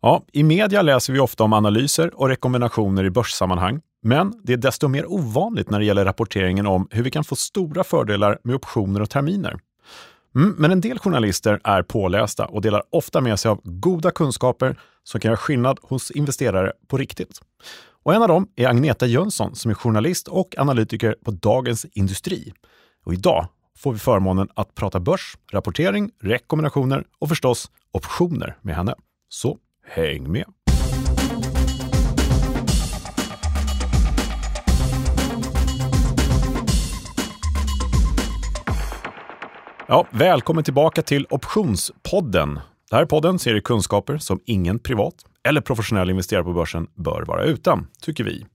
Ja, I media läser vi ofta om analyser och rekommendationer i börssammanhang. Men det är desto mer ovanligt när det gäller rapporteringen om hur vi kan få stora fördelar med optioner och terminer. Mm, men en del journalister är pålästa och delar ofta med sig av goda kunskaper som kan göra skillnad hos investerare på riktigt. Och en av dem är Agneta Jönsson som är journalist och analytiker på Dagens Industri. Och idag får vi förmånen att prata börs, rapportering, rekommendationer och förstås optioner med henne. Så häng med! Ja, välkommen tillbaka till Optionspodden. Det här är podden ser kunskaper som ingen privat eller professionell investerare på börsen bör vara utan, tycker vi.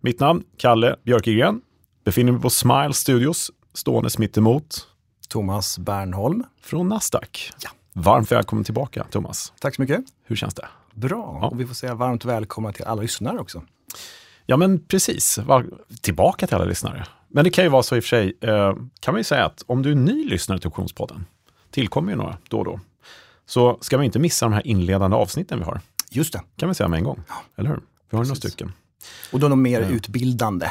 Mitt namn, Kalle Björkegren, befinner mig på Smile Studios, stående mitt emot Thomas Bernholm. Från Nasdaq. Ja. Varmt välkommen tillbaka, Thomas. Tack så mycket. Hur känns det? Bra, ja. och vi får säga varmt välkomna till alla lyssnare också. Ja, men precis. Tillbaka till alla lyssnare. Men det kan ju vara så i och för sig, eh, kan man ju säga att om du är ny lyssnare till Optionspodden, tillkommer ju några då och då, så ska man inte missa de här inledande avsnitten vi har. Just det. kan vi säga med en gång, ja. eller hur? Vi har Precis. några stycken. Och då de mer ja. utbildande.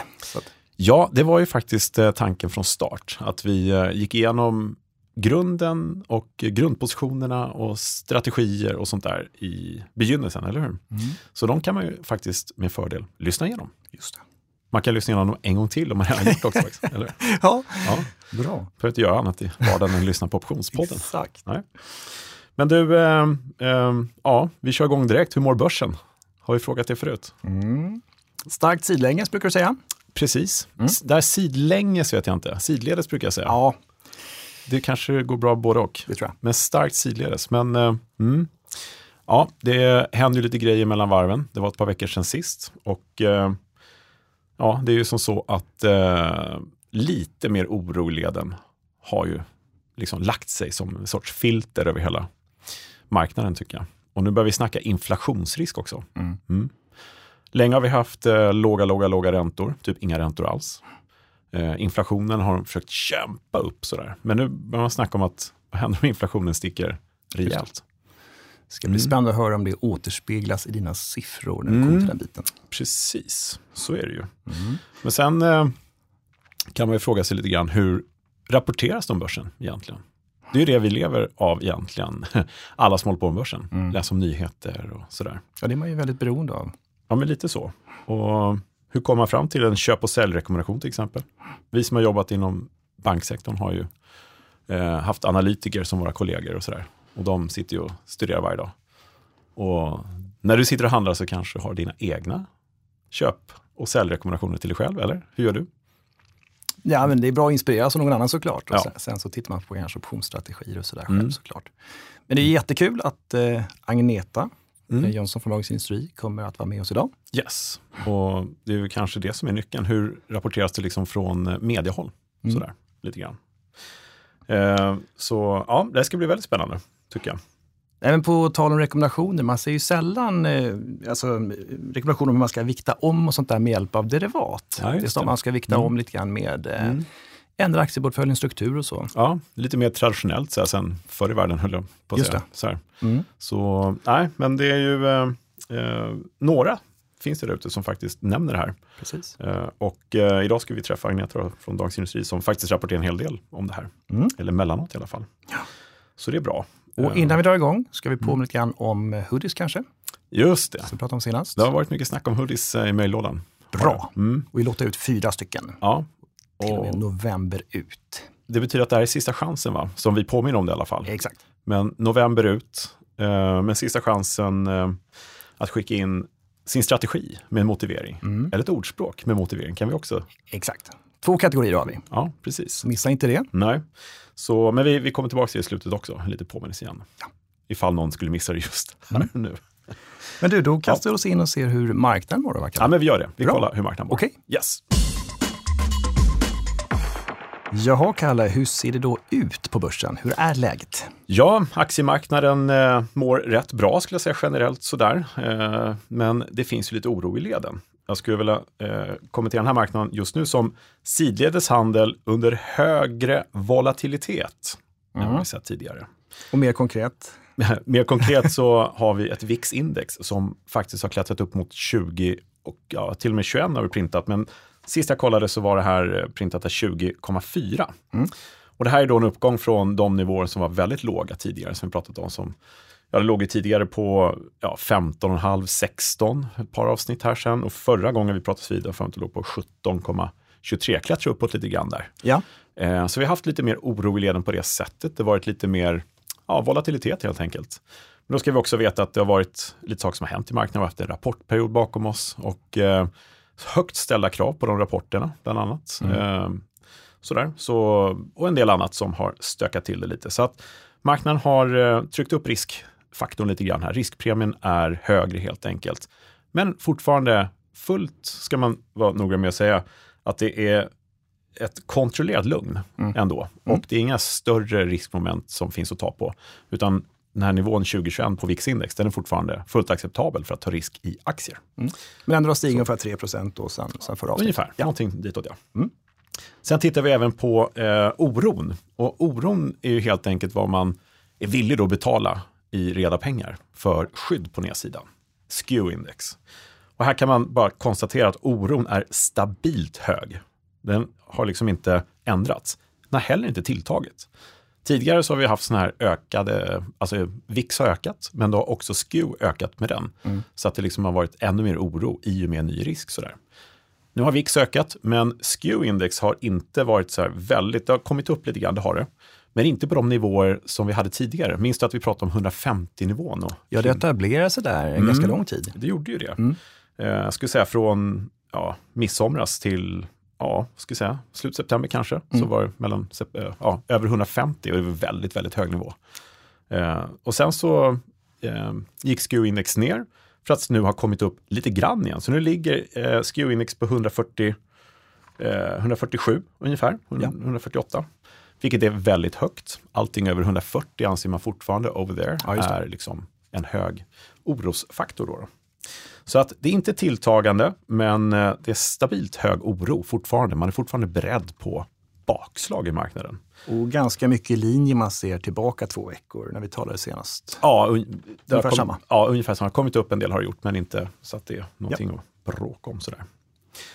Ja, det var ju faktiskt eh, tanken från start, att vi eh, gick igenom grunden och grundpositionerna och strategier och sånt där i begynnelsen, eller hur? Mm. Så de kan man ju faktiskt med fördel lyssna igenom. Just det. Man kan lyssna igenom dem en gång till om man redan gjort också. eller? ja, ja, bra. För att inte göra annat i vardagen än lyssna på optionspodden. Exakt. Nej. Men du, eh, eh, ja, vi kör igång direkt. Hur mår börsen? Har vi frågat det förut? Mm. Starkt sidlänges brukar du säga. Precis. Mm. Där sidlänges vet jag inte. Sidledes brukar jag säga. Ja, det kanske går bra både och. Det tror jag. Men starkt sidledes. Men uh, mm, ja, det händer ju lite grejer mellan varven. Det var ett par veckor sedan sist. Och uh, ja, det är ju som så att uh, lite mer oro i leden har ju liksom lagt sig som en sorts filter över hela marknaden tycker jag. Och nu börjar vi snacka inflationsrisk också. Mm. Mm. Länge har vi haft eh, låga, låga, låga räntor, typ inga räntor alls. Eh, inflationen har de försökt kämpa upp sådär. Men nu börjar man snacka om att vad händer om inflationen sticker rejält? Det ska bli mm. spännande att höra om det återspeglas i dina siffror när det mm. kommer till den biten. Precis, så är det ju. Mm. Men sen eh, kan man ju fråga sig lite grann, hur rapporteras de börsen egentligen? Det är ju det vi lever av egentligen, alla som håller på med börsen. Mm. Läser om nyheter och sådär. Ja, det är man ju väldigt beroende av. Ja, men lite så. Och hur kommer man fram till en köp och säljrekommendation till exempel? Vi som har jobbat inom banksektorn har ju eh, haft analytiker som våra kollegor och sådär. Och de sitter ju och studerar varje dag. Och när du sitter och handlar så kanske du har dina egna köp och säljrekommendationer till dig själv, eller? Hur gör du? Ja, men det är bra att inspireras av någon annan såklart. Och sen, sen, så tittar man på kanske optionsstrategier och sådär mm. själv såklart. Men det är jättekul att eh, Agneta Mm. Jönsson från Dagens Industri kommer att vara med oss idag. Yes, och det är kanske det som är nyckeln. Hur rapporteras det liksom från mediehåll? Mm. Sådär, lite grann. Eh, så ja, det ska bli väldigt spännande, tycker jag. Även på tal om rekommendationer, man ser ju sällan eh, alltså, rekommendationer om hur man ska vikta om och sånt där med hjälp av derivat. Ja, det är man ska vikta mm. om lite grann med eh, mm ändra aktieportföljens struktur och så. Ja, lite mer traditionellt så här, sen förr i världen höll jag på att säga. Så, mm. så nej, men det är ju eh, eh, några finns det där ute som faktiskt nämner det här. Precis. Eh, och eh, idag ska vi träffa Agneta från Dagens Industri som faktiskt rapporterar en hel del om det här. Mm. Eller mellanåt i alla fall. Ja. Så det är bra. Och innan vi drar igång ska vi påminna mm. lite grann om hoodies kanske. Just det. Som vi pratade om senast. Det har varit mycket snack om hoodies eh, i mejllådan. Bra. Mm. Och vi låter ut fyra stycken. Ja, till och med november ut. Det betyder att det här är sista chansen, va? som vi påminner om det i alla fall. Exakt. Men november ut, eh, men sista chansen eh, att skicka in sin strategi med motivering. Mm. Eller ett ordspråk med motivering kan vi också. Exakt. Två kategorier har vi. Ja, precis. Missa inte det. Nej. Så, men vi, vi kommer tillbaka till det i slutet också, lite påminnelse igen. Ja. Ifall någon skulle missa det just här mm. nu. Men du, då kastar vi ja. oss in och ser hur marknaden mår. Ja, men vi gör det. Vi Bra. kollar hur marknaden mår. Okay. Yes. Jaha, Kalle, hur ser det då ut på börsen? Hur är läget? Ja, aktiemarknaden eh, mår rätt bra skulle jag säga generellt sådär. Eh, men det finns ju lite oro i leden. Jag skulle vilja eh, kommentera den här marknaden just nu som sidledes handel under högre volatilitet mm. än vad vi sett tidigare. Och mer konkret? Mer konkret så har vi ett VIX-index som faktiskt har klättrat upp mot 20 och ja, till och med 21 har vi printat. Men sist jag kollade så var det här eh, printat till 20,4. Mm. Och det här är då en uppgång från de nivåer som var väldigt låga tidigare, som vi pratat om. Som, ja, det låg ju tidigare på ja, 15,5-16, ett par avsnitt här sen. Och förra gången vi pratade vidare för att det låg på 17,23, klättrade uppåt lite grann där. Ja. Eh, så vi har haft lite mer oro i leden på det sättet. Det har varit lite mer ja, volatilitet helt enkelt. Men då ska vi också veta att det har varit lite saker som har hänt i marknaden. Vi har haft en rapportperiod bakom oss och eh, högt ställda krav på de rapporterna, bland annat. Mm. Eh, sådär. Så, och en del annat som har stökat till det lite. Så att marknaden har eh, tryckt upp riskfaktorn lite grann här. Riskpremien är högre helt enkelt. Men fortfarande fullt, ska man vara noggrann med att säga, att det är ett kontrollerat lugn mm. ändå. Mm. Och det är inga större riskmoment som finns att ta på. Utan den här nivån 2021 på VIX-index, den är fortfarande fullt acceptabel för att ta risk i aktier. Mm. Men ändå har stigit ungefär 3 procent sen, sen förra avsnittet? Ungefär, ja. någonting ditåt ja. Mm. Sen tittar vi även på eh, oron. Och oron är ju helt enkelt vad man är villig att betala i reda pengar för skydd på nedsidan. SKEW-index. Och här kan man bara konstatera att oron är stabilt hög. Den har liksom inte ändrats. Den har heller inte tilltagit. Tidigare så har vi haft sådana här ökade, alltså VIX har ökat, men då har också SKEW ökat med den. Mm. Så att det liksom har varit ännu mer oro i och med ny risk. Sådär. Nu har VIX ökat, men SKEW-index har inte varit så här väldigt, det har kommit upp lite grann, det har det. Men inte på de nivåer som vi hade tidigare. Minns du att vi pratade om 150-nivån? Ja, det etablerade sig där en mm, ganska lång tid. Det gjorde ju det. Mm. Eh, jag skulle säga från ja, midsomras till ja, ska säga, slut september kanske, mm. så var det mellan, eh, ja, över 150 och det var väldigt, väldigt hög nivå. Eh, och sen så eh, gick SKEW-index ner för att nu ha kommit upp lite grann igen. Så nu ligger eh, SKEW-index på 140, eh, 147 ungefär, 100, ja. 148. Vilket är väldigt högt. Allting över 140 anser man fortfarande over there ja, är liksom en hög orosfaktor. Då, då. Så att det är inte tilltagande, men eh, det är stabilt hög oro fortfarande. Man är fortfarande beredd på bakslag i marknaden. Och ganska mycket linje man ser tillbaka två veckor när vi talade senast. Ja, un ungefär kom, samma. Ja, ungefär samma. Kommit upp en del har gjort, men inte så att det är någonting ja. att bråka om sådär.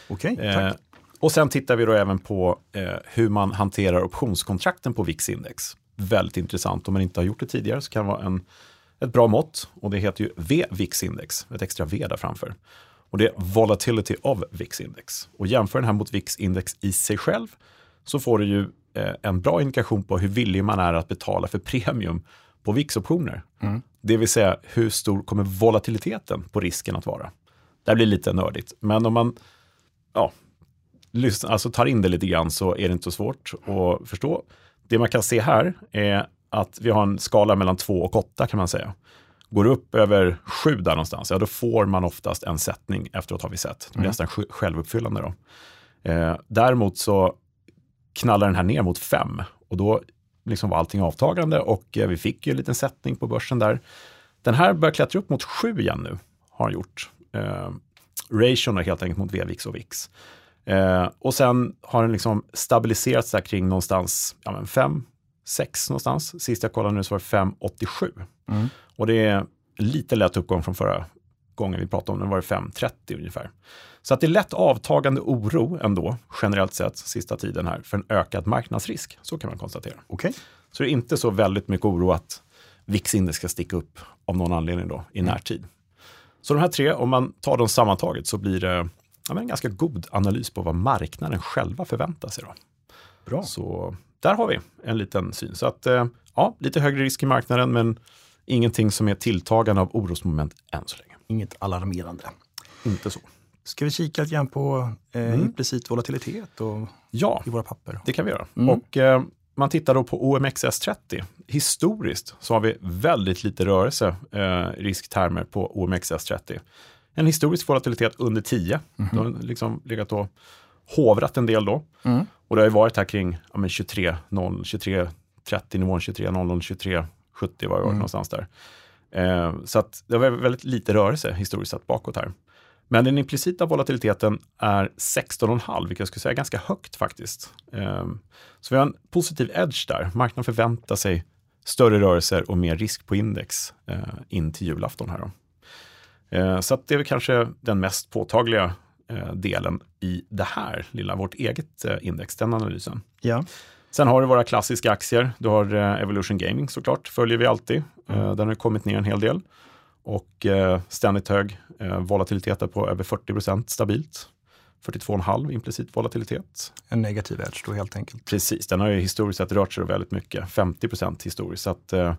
Okej, okay, eh, tack. Och sen tittar vi då även på eh, hur man hanterar optionskontrakten på VIX-index. Väldigt intressant. Om man inte har gjort det tidigare så kan det vara en ett bra mått och det heter ju VVIX-index, ett extra V där framför. Och det är Volatility of VIX-index. Och jämför den här mot VIX-index i sig själv så får du ju eh, en bra indikation på hur villig man är att betala för premium på VIX-optioner. Mm. Det vill säga hur stor kommer volatiliteten på risken att vara. Det blir lite nördigt, men om man ja, lyssnar, alltså tar in det lite grann så är det inte så svårt att förstå. Det man kan se här är att vi har en skala mellan 2 och 8 kan man säga. Går upp över 7 där någonstans, ja då får man oftast en sättning efteråt har vi sett. Det är mm. nästan självuppfyllande då. Eh, däremot så knallar den här ner mot 5 och då liksom var allting avtagande och eh, vi fick ju en liten sättning på börsen där. Den här börjar klättra upp mot 7 igen nu, har den gjort. Eh, ration är helt enkelt mot VVIX och VIX. Eh, och sen har den liksom stabiliserats där kring någonstans ja, 5, 6 någonstans. Sist jag kollade nu så var det 5,87. Mm. Och det är lite lätt uppgång från förra gången vi pratade om det, var det 5,30 ungefär. Så att det är lätt avtagande oro ändå, generellt sett, sista tiden här, för en ökad marknadsrisk. Så kan man konstatera. Okay. Så det är inte så väldigt mycket oro att VIX-index ska sticka upp av någon anledning då i mm. närtid. Så de här tre, om man tar dem sammantaget så blir det ja, en ganska god analys på vad marknaden själva förväntar sig. Då. Bra. Så där har vi en liten syn. Så att, eh, ja, lite högre risk i marknaden, men ingenting som är tilltagande av orosmoment än så länge. Inget alarmerande. Inte så. Ska vi kika lite grann på eh, mm. implicit volatilitet och, ja, i våra papper? det kan vi göra. Mm. Och eh, man tittar då på OMXS30. Historiskt så har vi väldigt lite rörelse, eh, risktermer på OMXS30. En historisk volatilitet under 10. Mm. Det har liksom legat och hovrat en del då. Mm. Och det har ju varit här kring ja, 23, 0, 23, 30 nivån, 23, 00, 23, 70 var det mm. någonstans där. Eh, så att det var väldigt lite rörelse historiskt sett bakåt här. Men den implicita volatiliteten är 16,5, vilket jag skulle säga är ganska högt faktiskt. Eh, så vi har en positiv edge där. Marknaden förväntar sig större rörelser och mer risk på index eh, in till julafton. Här eh, så det är väl kanske den mest påtagliga delen i det här lilla, vårt eget eh, index, den analysen. Ja. Sen har du våra klassiska aktier. Du har eh, Evolution Gaming såklart, följer vi alltid. Mm. Den har kommit ner en hel del och ständigt hög volatilitet på över 40% stabilt. 42,5 implicit volatilitet. En negativ edge då helt enkelt. Precis, den har ju historiskt sett rört sig väldigt mycket, 50% historiskt. Så att eh,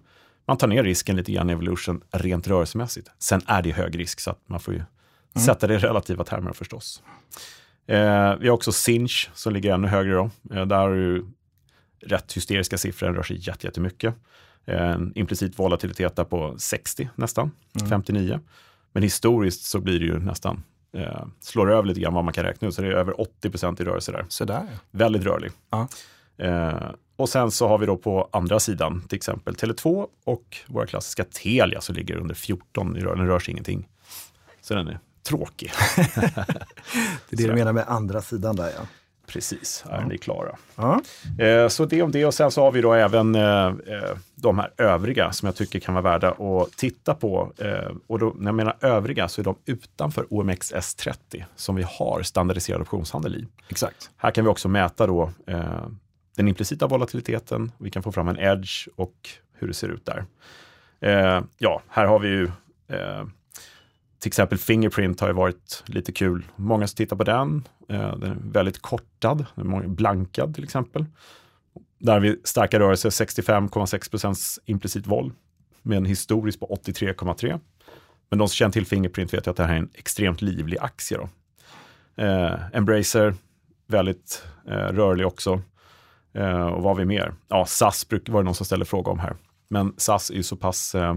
man tar ner risken lite grann i Evolution rent rörelsemässigt. Sen är det hög risk så att man får ju mm. sätta det i relativa termer förstås. Eh, vi har också Sinch som ligger ännu högre då. Eh, där har du rätt hysteriska siffror, den rör sig jättemycket. En implicit volatilitet där på 60 nästan, mm. 59. Men historiskt så blir det ju nästan eh, slår över lite grann vad man kan räkna ut. Så det är över 80 procent i rörelse där. Så där. Väldigt rörlig. Ja. Eh, och sen så har vi då på andra sidan till exempel Tele2 och våra klassiska Telia som ligger under 14 i rörelse. Den rör sig ingenting. Så den är tråkig. det är det du menar med andra sidan där ja. Precis, är ja. ni klara. Ja. Eh, så det om det och sen så har vi då även eh, eh, de här övriga som jag tycker kan vara värda att titta på. Eh, och då, när jag menar övriga så är de utanför OMX S30 som vi har standardiserad optionshandel i. Exakt. Här kan vi också mäta då den implicita volatiliteten, vi kan få fram en edge och hur det ser ut där. Ja, här har vi ju till exempel Fingerprint har ju varit lite kul. Många som tittar på den. Eh, den är väldigt kortad, blankad till exempel. Där har vi starka rörelser, 65,6% implicit vol med en historisk på 83,3. Men de som känner till Fingerprint vet ju att det här är en extremt livlig aktie. Då. Eh, Embracer, väldigt eh, rörlig också. Eh, och vad har vi mer? Ja, SAS var det någon som ställde fråga om här. Men SAS är ju så pass eh,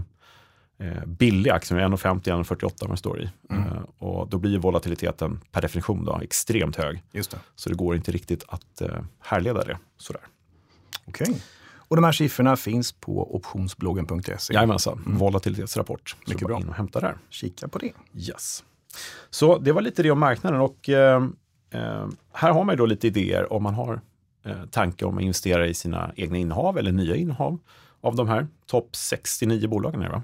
eh, eh, billig aktie, 1,50-1,48 man står i. Mm. Eh, och då blir volatiliteten per definition då, extremt hög. Just det. Så det går inte riktigt att eh, härleda det sådär. Okej. Okay. Och de här siffrorna finns på optionsbloggen.se? Jajamensan, mm. volatilitetsrapport. Mycket bra. In och hämta där. Kika på det. Yes. Så det var lite det om marknaden och eh, eh, här har man då lite idéer om man har eh, tanke om att investera i sina egna innehav eller nya innehav av de här topp 69 bolagen. Är det, va?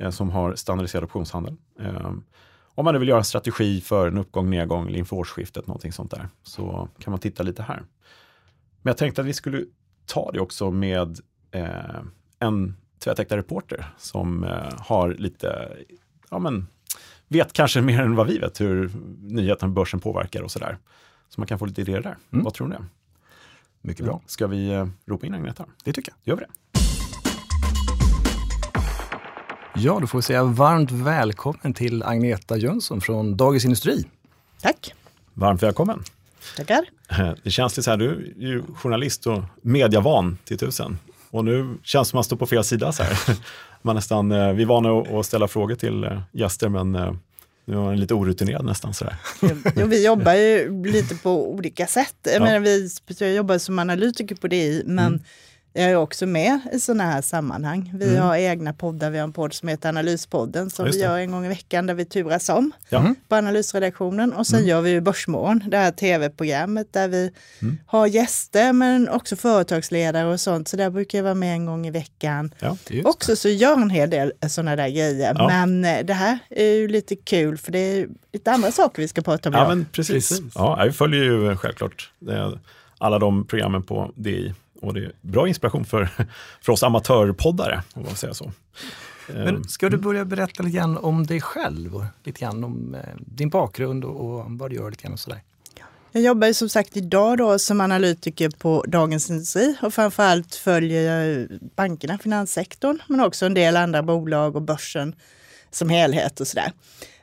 Eh, som har standardiserad optionshandel. Eh, om man nu vill göra en strategi för en uppgång, nedgång eller inför årsskiftet, någonting sånt där, så kan man titta lite här. Men jag tänkte att vi skulle ta det också med eh, en tvättäkta reporter som har lite, ja men, vet kanske mer än vad vi vet hur nyheterna på börsen påverkar och sådär. Så man kan få lite idéer där. Mm. Vad tror ni? Mycket bra. Ska vi ropa in Agneta? Det tycker jag. Gör vi det. Ja, då får vi säga varmt välkommen till Agneta Jönsson från Dagens Industri. Tack. Varmt välkommen. Tackar. Det känns lite så här, du är ju journalist och mediavan till tusen. Och nu känns det som att man står på fel sida. Så här. Man nästan, eh, vi är vana att ställa frågor till eh, gäster, men eh, nu är man lite orutinerad nästan. Så jo, vi jobbar ju lite på olika sätt. Jag, ja. menar, vi, jag jobbar som analytiker på DI, men mm jag är också med i sådana här sammanhang. Vi mm. har egna poddar. Vi har en podd som heter Analyspodden som vi gör en gång i veckan där vi turas om ja. på analysredaktionen. Och sen mm. gör vi ju Börsmorgon, det här tv-programmet där vi mm. har gäster men också företagsledare och sånt. Så där brukar jag vara med en gång i veckan. Ja, också så gör en hel del sådana där grejer. Ja. Men eh, det här är ju lite kul för det är lite andra saker vi ska prata om. Ja, men precis. precis. Ja, vi följer ju självklart alla de programmen på DI och det är bra inspiration för, för oss amatörpoddare, om man säger så. Men ehm, ska du mm. börja berätta lite grann om dig själv lite grann om eh, din bakgrund och, vad du gör lite grann och sådär? Jag jobbar som sagt idag då som analytiker på Dagens Industri och framförallt följer jag bankerna, finanssektorn, men också en del andra bolag och börsen som helhet och sådär.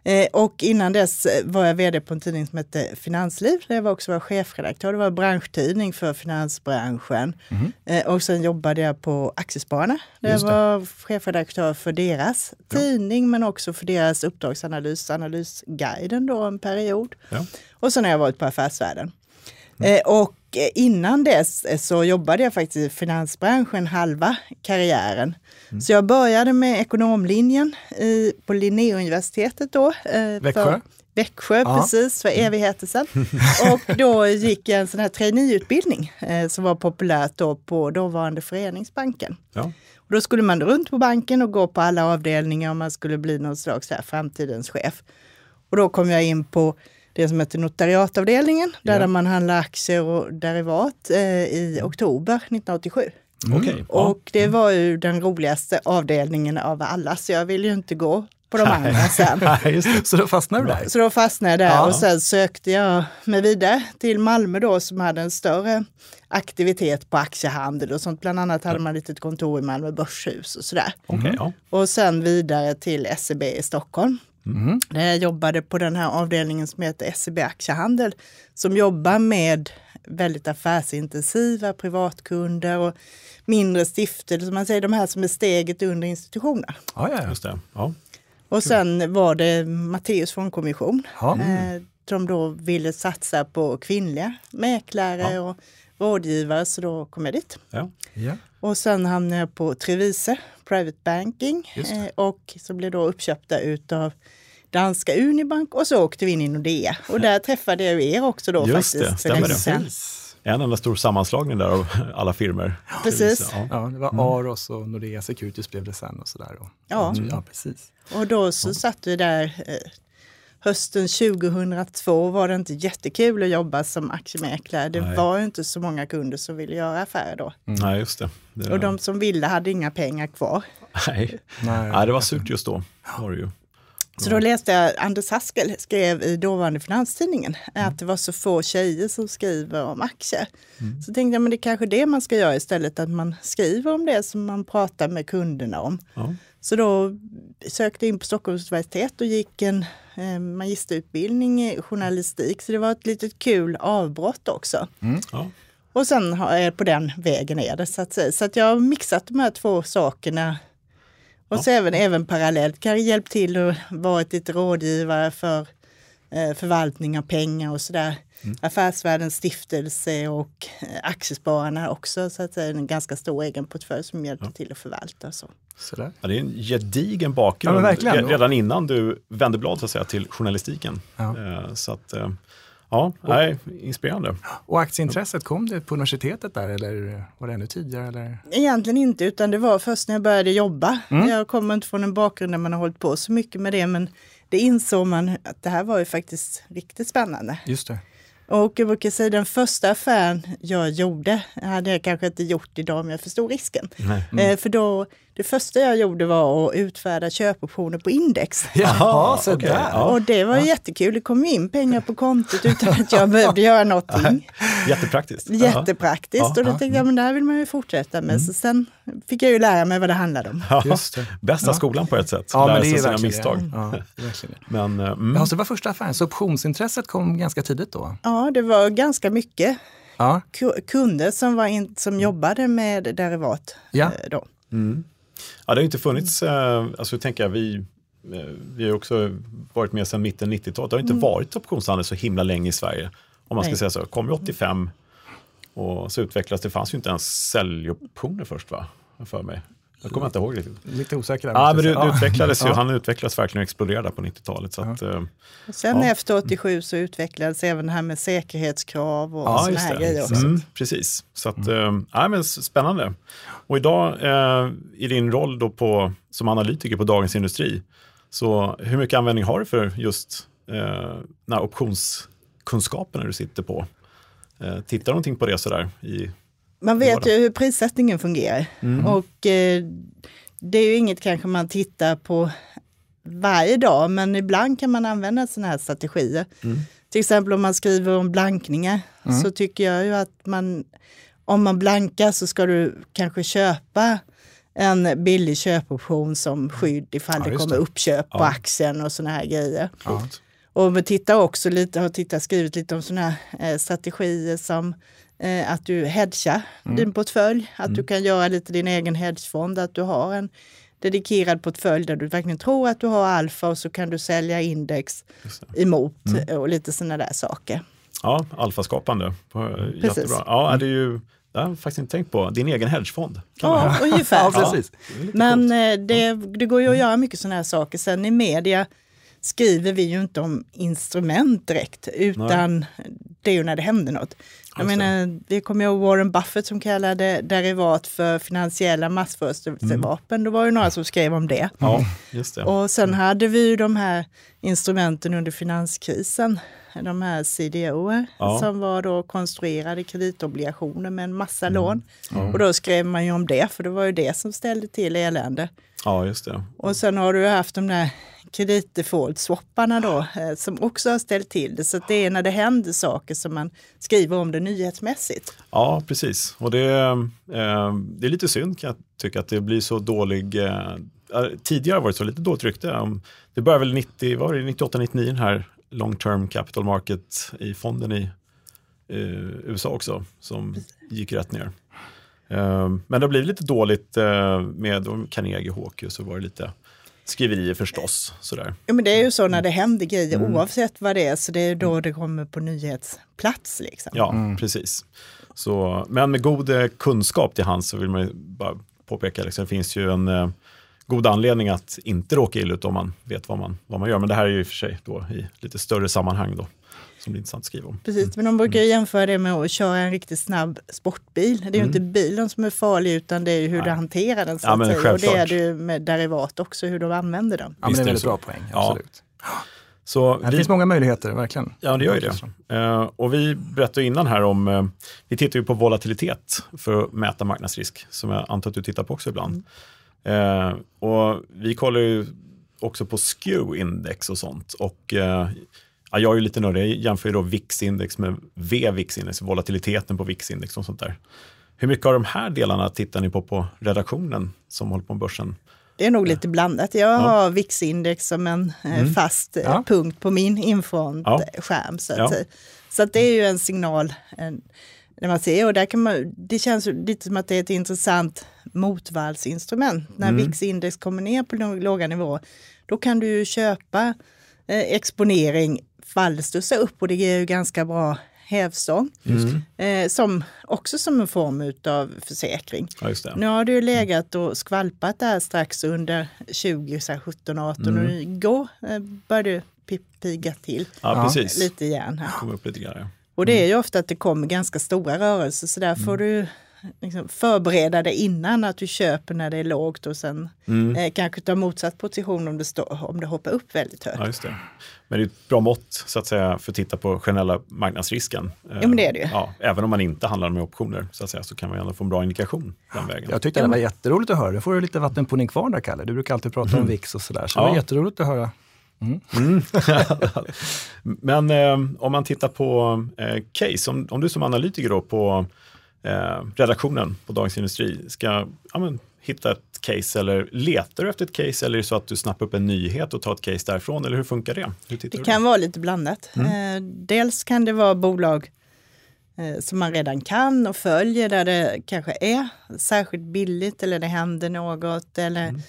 Eh, och innan dess eh, var jag vd på en tidning som hette Finansliv, där jag var också var chefredaktör. Det var en branschtidning för finansbranschen. Mm. Och sen jobbade jag på Aktiespararna, där jag var chefredaktör för deras ja. tidning, men också för deras uppdragsanalys, Analysguiden då en period. Ja. Och sen har jag varit på Affärsvärlden. Mm. Och innan dess så jobbade jag faktiskt i finansbranschen halva karriären. Mm. Så jag började med ekonomlinjen i, på Linnéuniversitetet då. Eh, Växjö? Växjö, Aha. precis, för mm. evigheter sedan. och då gick jag en sån här traineeutbildning eh, som var populärt då på dåvarande Föreningsbanken. Ja. Och då skulle man runt på banken och gå på alla avdelningar om man skulle bli någon slags här framtidens chef. Och då kom jag in på det som heter notariatavdelningen, där, yeah. man handlar aktier och derivat eh, i oktober 1987. Mm. Okay. Och det var ju den roligaste avdelningen av alla, så jag ville ju inte gå på de andra sen. så då fastnade du där? Så då fastnade jag där ja. och sen sökte jag mig vidare till Malmö då som hade en större aktivitet på aktiehandel och sånt. Bland annat hade man ett litet kontor i Malmö börshus och sådär. Okay, ja. Och sen vidare till SEB i Stockholm. Mm. Där jag jobbade på den här avdelningen som heter SEB Aktiehandel som jobbar med väldigt affärsintensiva privatkunder och mindre stiftelser, man säger de här som är steget under institutioner. Ja, ja, just det. Ja. Och sen var det Matteus fondkommission. Ja. Eh, som då ville satsa på kvinnliga mäklare ja. och rådgivare, så då kom jag dit. Ja. Ja. Och sen hamnade jag på Trevise Private Banking eh, och så blev då uppköpta utav danska Unibank och så åkte vi in i Nordea. Och där träffade jag er också då Just faktiskt. Det, stämmer det. En enda stor sammanslagning där av alla firmor. Precis. Ja. ja det var mm. Aros och Nordea Securities blev det sen och sådär. Ja. ja, precis. Och då så satt vi där eh, hösten 2002 var det inte jättekul att jobba som aktiemäklare. Det Nej. var inte så många kunder som ville göra affärer då. Mm. Nej, just det. det. Och de som ville hade inga pengar kvar. Nej, Nej. Nej det var surt just då. Var det ju. Så då läste jag Anders Haskel skrev i dåvarande Finanstidningen mm. att det var så få tjejer som skriver om aktier. Mm. Så tänkte jag, men det är kanske det man ska göra istället, att man skriver om det som man pratar med kunderna om. Ja. Så då sökte jag in på Stockholms universitet och gick en magisterutbildning i journalistik. Så det var ett litet kul avbrott också. Mm. Ja. Och sen har jag på den vägen är det så att säga. Så att jag har mixat de här två sakerna och så även, även parallellt kan jag hjälpa till och varit lite rådgivare för eh, förvaltning av pengar och sådär. Mm. Affärsvärldens stiftelse och eh, Aktiespararna också, så att säga, en ganska stor egen portfölj som hjälper ja. till att förvalta. Så. Sådär. Ja, det är en gedigen bakgrund ja, redan innan du vände blad så att säga, till journalistiken. Ja. Eh, så att, eh, Ja, och, nej, inspirerande. Och aktieintresset, kom det på universitetet där eller var det ännu tidigare? Eller? Egentligen inte, utan det var först när jag började jobba. Mm. Jag kommer inte från en bakgrund där man har hållit på så mycket med det, men det insåg man att det här var ju faktiskt riktigt spännande. Just det. Och jag brukar säga den första affären jag gjorde, hade jag kanske inte gjort idag om jag förstod risken. Mm. Eh, för då det första jag gjorde var att utfärda köpoptioner på index. Jaha, så okay. där. Och det var ja. jättekul. Det kom in pengar på kontot utan att jag behövde göra någonting. Jättepraktiskt. Jättepraktiskt. Ja. Och då tänkte jag, men det här vill man ju fortsätta med. Mm. Så sen fick jag ju lära mig vad det handlade om. Ja, Bästa skolan på ett sätt. Ja, lära sig sina misstag. Ja, men, uh, mm. ja, så det var första affären. Så optionsintresset kom ganska tidigt då? Ja, det var ganska mycket. Ja. Kunder som, var in, som jobbade med derivat. Ja. Eh, då. Mm. Ja, det har inte funnits, eh, alltså jag tänker vi, eh, vi har också varit med sedan mitten 90-talet. Det har inte mm. varit optionshandel så himla länge i Sverige. Om man ska Nej. säga så. Kom 85 och så utvecklades det. fanns ju inte ens säljoptioner först va? För mig. Jag kommer inte ihåg riktigt. Lite osäker. Ja, men det, det utvecklades ju, han utvecklades verkligen och exploderade på 90-talet. Så att, eh, sen ja. efter 87 så utvecklades även det här med säkerhetskrav och ja, sådana här grejer också. Mm, precis, så att, mm. äh, men spännande. Och idag eh, i din roll då på, som analytiker på Dagens Industri, så hur mycket användning har du för just eh, den optionskunskapen du sitter på? Eh, tittar du någonting på det sådär i man vet ju hur prissättningen fungerar. Mm. Och eh, det är ju inget kanske man tittar på varje dag, men ibland kan man använda sådana här strategier. Mm. Till exempel om man skriver om blankningar mm. så tycker jag ju att man, om man blankar så ska du kanske köpa en billig köpoption som skydd ifall ja, det kommer det. uppköp på aktien och sådana här grejer. Ja. Och vi tittar också lite, har tittat, skrivit lite om sådana här eh, strategier som eh, att du hedgar mm. din portfölj, att mm. du kan göra lite din egen hedgefond, att du har en dedikerad portfölj där du verkligen tror att du har alfa och så kan du sälja index emot mm. och lite sådana där saker. Ja, alfaskapande. Jättebra. Ja, det är ju det har jag faktiskt inte tänkt på. Din egen hedgefond? ja, ungefär. ja, precis. Men eh, det, det, går ju att göra mycket sådana här saker. Sen i media skriver vi ju inte om instrument direkt, utan Nej. det är ju när det händer något. Jag alltså. menar, vi kommer ihåg Warren Buffett som kallade derivat för finansiella massförstörelsevapen. Mm. Då var det några som skrev om det. Ja, just det. Och sen hade vi ju de här instrumenten under finanskrisen. De här CDO ja. som var då konstruerade kreditobligationer med en massa mm. lån. Mm. Och då skrev man ju om det, för det var ju det som ställde till elände. Ja, just det. Och sen har du haft de där kreditdefault-swapparna då, eh, som också har ställt till det. Så det är när det händer saker som man skriver om det nyhetsmässigt. Ja, precis. Och det, eh, det är lite synd kan jag tycka att det blir så dålig eh, eh Tidigare har det varit så lite dåligt rykte. Det började väl 90, var det 98, 99 den här long term capital market i fonden i eh, USA också som gick rätt ner. Eh, men det har blivit lite dåligt eh, med Carnegie Hawk så var det lite skriverier förstås. Sådär. Ja, men det är ju så när det händer grejer mm. oavsett vad det är, så det är då det kommer på nyhetsplats. Liksom. Ja, mm. precis. Så, men med god eh, kunskap till hands så vill man bara påpeka, liksom, det finns ju en eh, god anledning att inte råka illa ut om man vet vad man, vad man gör. Men det här är ju i och för sig då i lite större sammanhang då som det är intressant att skriva om. Precis, men de brukar jämföra det med att köra en riktigt snabb sportbil. Det är ju mm. inte bilen som är farlig utan det är ju hur Nej. du hanterar den. Så ja, men och det är det med derivat också, hur de använder den. Ja, men det är en väldigt bra poäng, absolut. Ja. Så det vi, finns många möjligheter, verkligen. Ja, det gör ju det. Uh, och vi berättade innan här om, uh, vi tittar ju på volatilitet för att mäta marknadsrisk, som jag antar att du tittar på också ibland. Mm. Eh, och vi kollar ju också på SKEW-index och sånt. Och, eh, ja, jag är ju lite nördig, jag jämför ju då VIX-index med V-VIX-index, volatiliteten på VIX-index och sånt där. Hur mycket av de här delarna tittar ni på på redaktionen som håller på med börsen? Det är nog lite blandat. Jag ja. har VIX-index som en eh, mm. fast eh, ja. punkt på min infront-skärm. Ja. Så, att, så att det är ju en signal en, när man ser, och där kan man, det känns lite som att det är ett intressant motvallsinstrument. När mm. VIX-index kommer ner på låga nivåer, då kan du ju köpa eh, exponering fallstussa upp och det ger ju ganska bra hävstång. Mm. Eh, som, också som en form av försäkring. Ja, nu har du legat och skvalpat där strax under 2017 18 mm. och igår eh, började du piga till ja, lite igen. Här. Kom upp lite grann, ja. Och det är ju ofta att det kommer ganska stora rörelser så där får mm. du liksom förbereda dig innan att du köper när det är lågt och sen mm. eh, kanske ta motsatt position om det, står, om det hoppar upp väldigt högt. Ja, just det. Men det är ett bra mått så att säga för att titta på generella marknadsrisken. Ja, men det är det ju. Ja, även om man inte handlar med optioner så, att säga, så kan man ändå få en bra indikation den vägen. Jag tyckte det var jätteroligt att höra. Nu får du lite vatten på din kvarn där, Kalle. Du brukar alltid prata mm. om VIX och sådär. Så ja. det var jätteroligt att höra. Mm. Mm. Men eh, om man tittar på eh, case, om, om, du som analytiker då på eh, redaktionen på Dagens Industri ska ja, men, hitta ett case eller letar du efter ett case eller är det så att du snappar upp en nyhet och tar ett case därifrån eller hur funkar det? Hur det kan vara lite blandat. Mm. Eh, dels kan det vara bolag eh, som man redan kan och följer där det kanske är särskilt billigt eller det händer något eller mm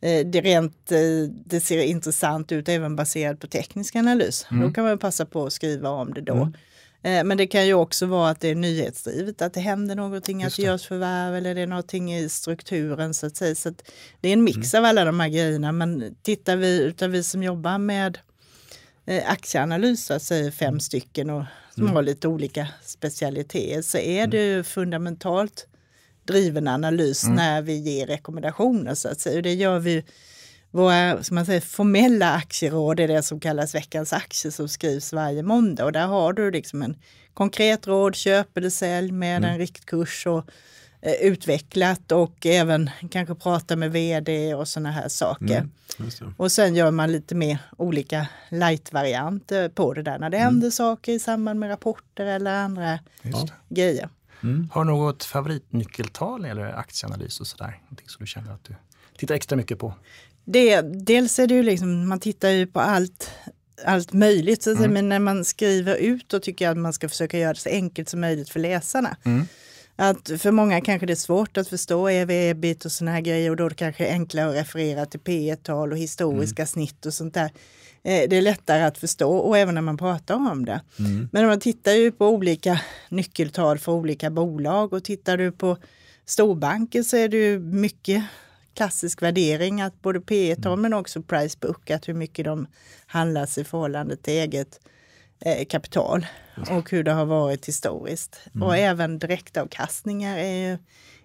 Eh, det, rent, eh, det ser intressant ut även baserat på teknisk analys. Mm. Då kan man passa på att skriva om det då. Mm. Eh, men det kan ju också vara att det är nyhetsdrivet, att det händer någonting, att det görs förvärv eller det är någonting i strukturen så att säga. Så att det är en mix mm. av alla de här grejerna. Men tittar vi, utav vi som jobbar med aktieanalys, så att säga fem stycken och som mm. har lite olika specialiteter, så är mm. det ju fundamentalt driven analys mm. när vi ger rekommendationer. Så att säga. Och det gör vi våra som man säger, formella aktieråd är det som kallas veckans aktier som skrivs varje måndag. Och där har du liksom en konkret råd, köp eller sälj med mm. en riktkurs och eh, utvecklat och även kanske prata med vd och sådana här saker. Mm. Och sen gör man lite mer olika light-varianter på det där när det mm. händer saker i samband med rapporter eller andra grejer. Mm. Har du något favoritnyckeltal eller aktieanalys och sådär? Någonting som du känner att du tittar extra mycket på? Det, dels är det ju liksom, man tittar ju på allt, allt möjligt, så mm. men när man skriver ut då tycker jag att man ska försöka göra det så enkelt som möjligt för läsarna. Mm. Att för många kanske det är svårt att förstå ev ebit och sådana här grejer och då är det kanske enklare att referera till P tal och historiska mm. snitt och sånt där. Eh, det är lättare att förstå och även när man pratar om det. Mm. Men man tittar ju på olika nyckeltal för olika bolag och tittar du på storbanker så är det ju mycket klassisk värdering att både P tal mm. men också price book, att hur mycket de handlas i förhållande till eget eh, kapital och hur det har varit historiskt. Mm. Och även direktavkastningar är ju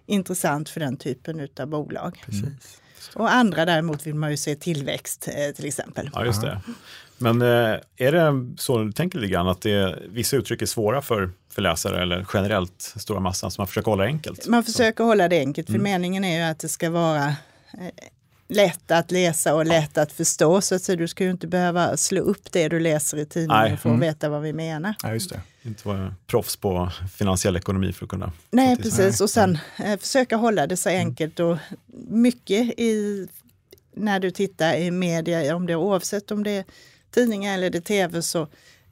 intressant för den typen av bolag. Precis. Och andra däremot vill man ju se tillväxt eh, till exempel. Ja, just det. Men eh, är det så du tänker lite grann att det, vissa uttryck är svåra för, för läsare eller generellt stora massan så man försöker hålla det enkelt? Man försöker så. hålla det enkelt för mm. meningen är ju att det ska vara eh, lätt att läsa och lätt att förstå. Så att du ska ju inte behöva slå upp det du läser i tidningen för att mm. veta vad vi menar. Ja, just det. Inte vara proffs på finansiell ekonomi för att kunna... Nej, precis. Och sen eh, försöka hålla det så mm. enkelt och mycket i, när du tittar i media, om det, oavsett om det är tidningar eller det är tv, så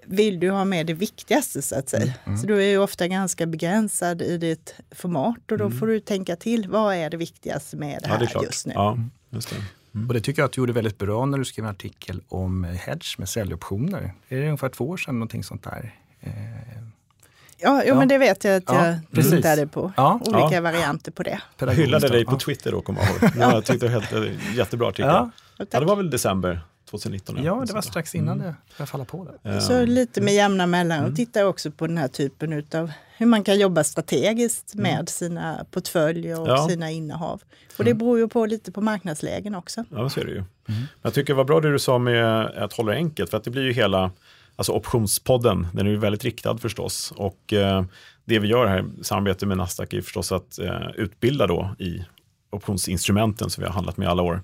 vill du ha med det viktigaste så att säga. Mm. Så du är ju ofta ganska begränsad i ditt format och då mm. får du tänka till, vad är det viktigaste med det här det just nu? Ja, just det. Mm. Och det tycker jag att du gjorde väldigt bra när du skrev en artikel om hedge med säljoptioner. Är det ungefär två år sedan någonting sånt där? Eh, Ja, ja, men det vet jag att jag ja, tittade på. Ja. Olika ja. varianter på det. Jag hyllade dig på Twitter då, kommer jag ihåg. Jag tyckte det var helt, eh, jättebra artikel. Ja. ja, det var väl december 2019? Ja, det var strax innan mm. det började falla på. Det. Så lite med jämna mellanrum mm. tittar också på den här typen av hur man kan jobba strategiskt mm. med mm. sina portföljer och ja. sina innehav. Och det mm. beror ju på lite på marknadslägen också. Ja, så är det ju. Mm. Jag tycker det var bra det du sa med att hålla det enkelt, för att det blir ju hela Alltså optionspodden, den är ju väldigt riktad förstås. Och eh, det vi gör här i samarbete med Nasdaq är förstås att eh, utbilda då i optionsinstrumenten som vi har handlat med alla år.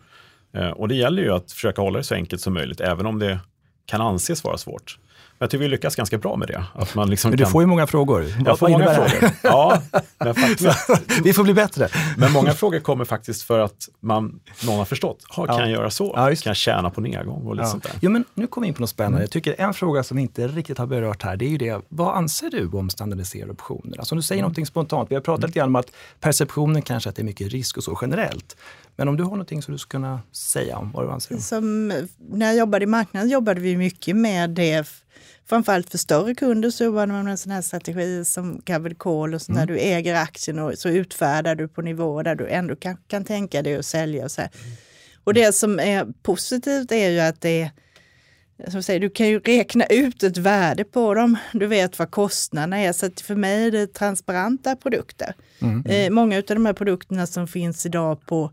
Eh, och det gäller ju att försöka hålla det så enkelt som möjligt, även om det kan anses vara svårt. Jag tycker vi lyckas ganska bra med det. Att man liksom men du kan... får ju många frågor. Jag får många frågor. Ja, men faktiskt... vi får bli bättre. Men många frågor kommer faktiskt för att man, någon har förstått. Kan ja. jag göra så? Ja, kan jag tjäna på nedgång? Och lite ja. sånt där. Jo, men nu kommer vi in på något spännande. Jag tycker en fråga som vi inte riktigt har berört här, det är ju det, vad anser du om standardiserade optioner? Alltså om du säger mm. någonting spontant, vi har pratat mm. lite grann om att perceptionen kanske att det är mycket risk och så generellt. Men om du har någonting som du skulle kunna säga om vad du anser? Som, när jag jobbade i marknaden jobbade vi mycket med det framförallt för större kunder så jobbar man med en sån här strategi som covered call och så mm. när du äger aktien och så utfärdar du på nivå där du ändå kan, kan tänka dig att sälja. Och, så här. och det som är positivt är ju att det är som säger, du kan ju räkna ut ett värde på dem. Du vet vad kostnaderna är. Så för mig är det transparenta produkter. Mm. Eh, många av de här produkterna som finns idag på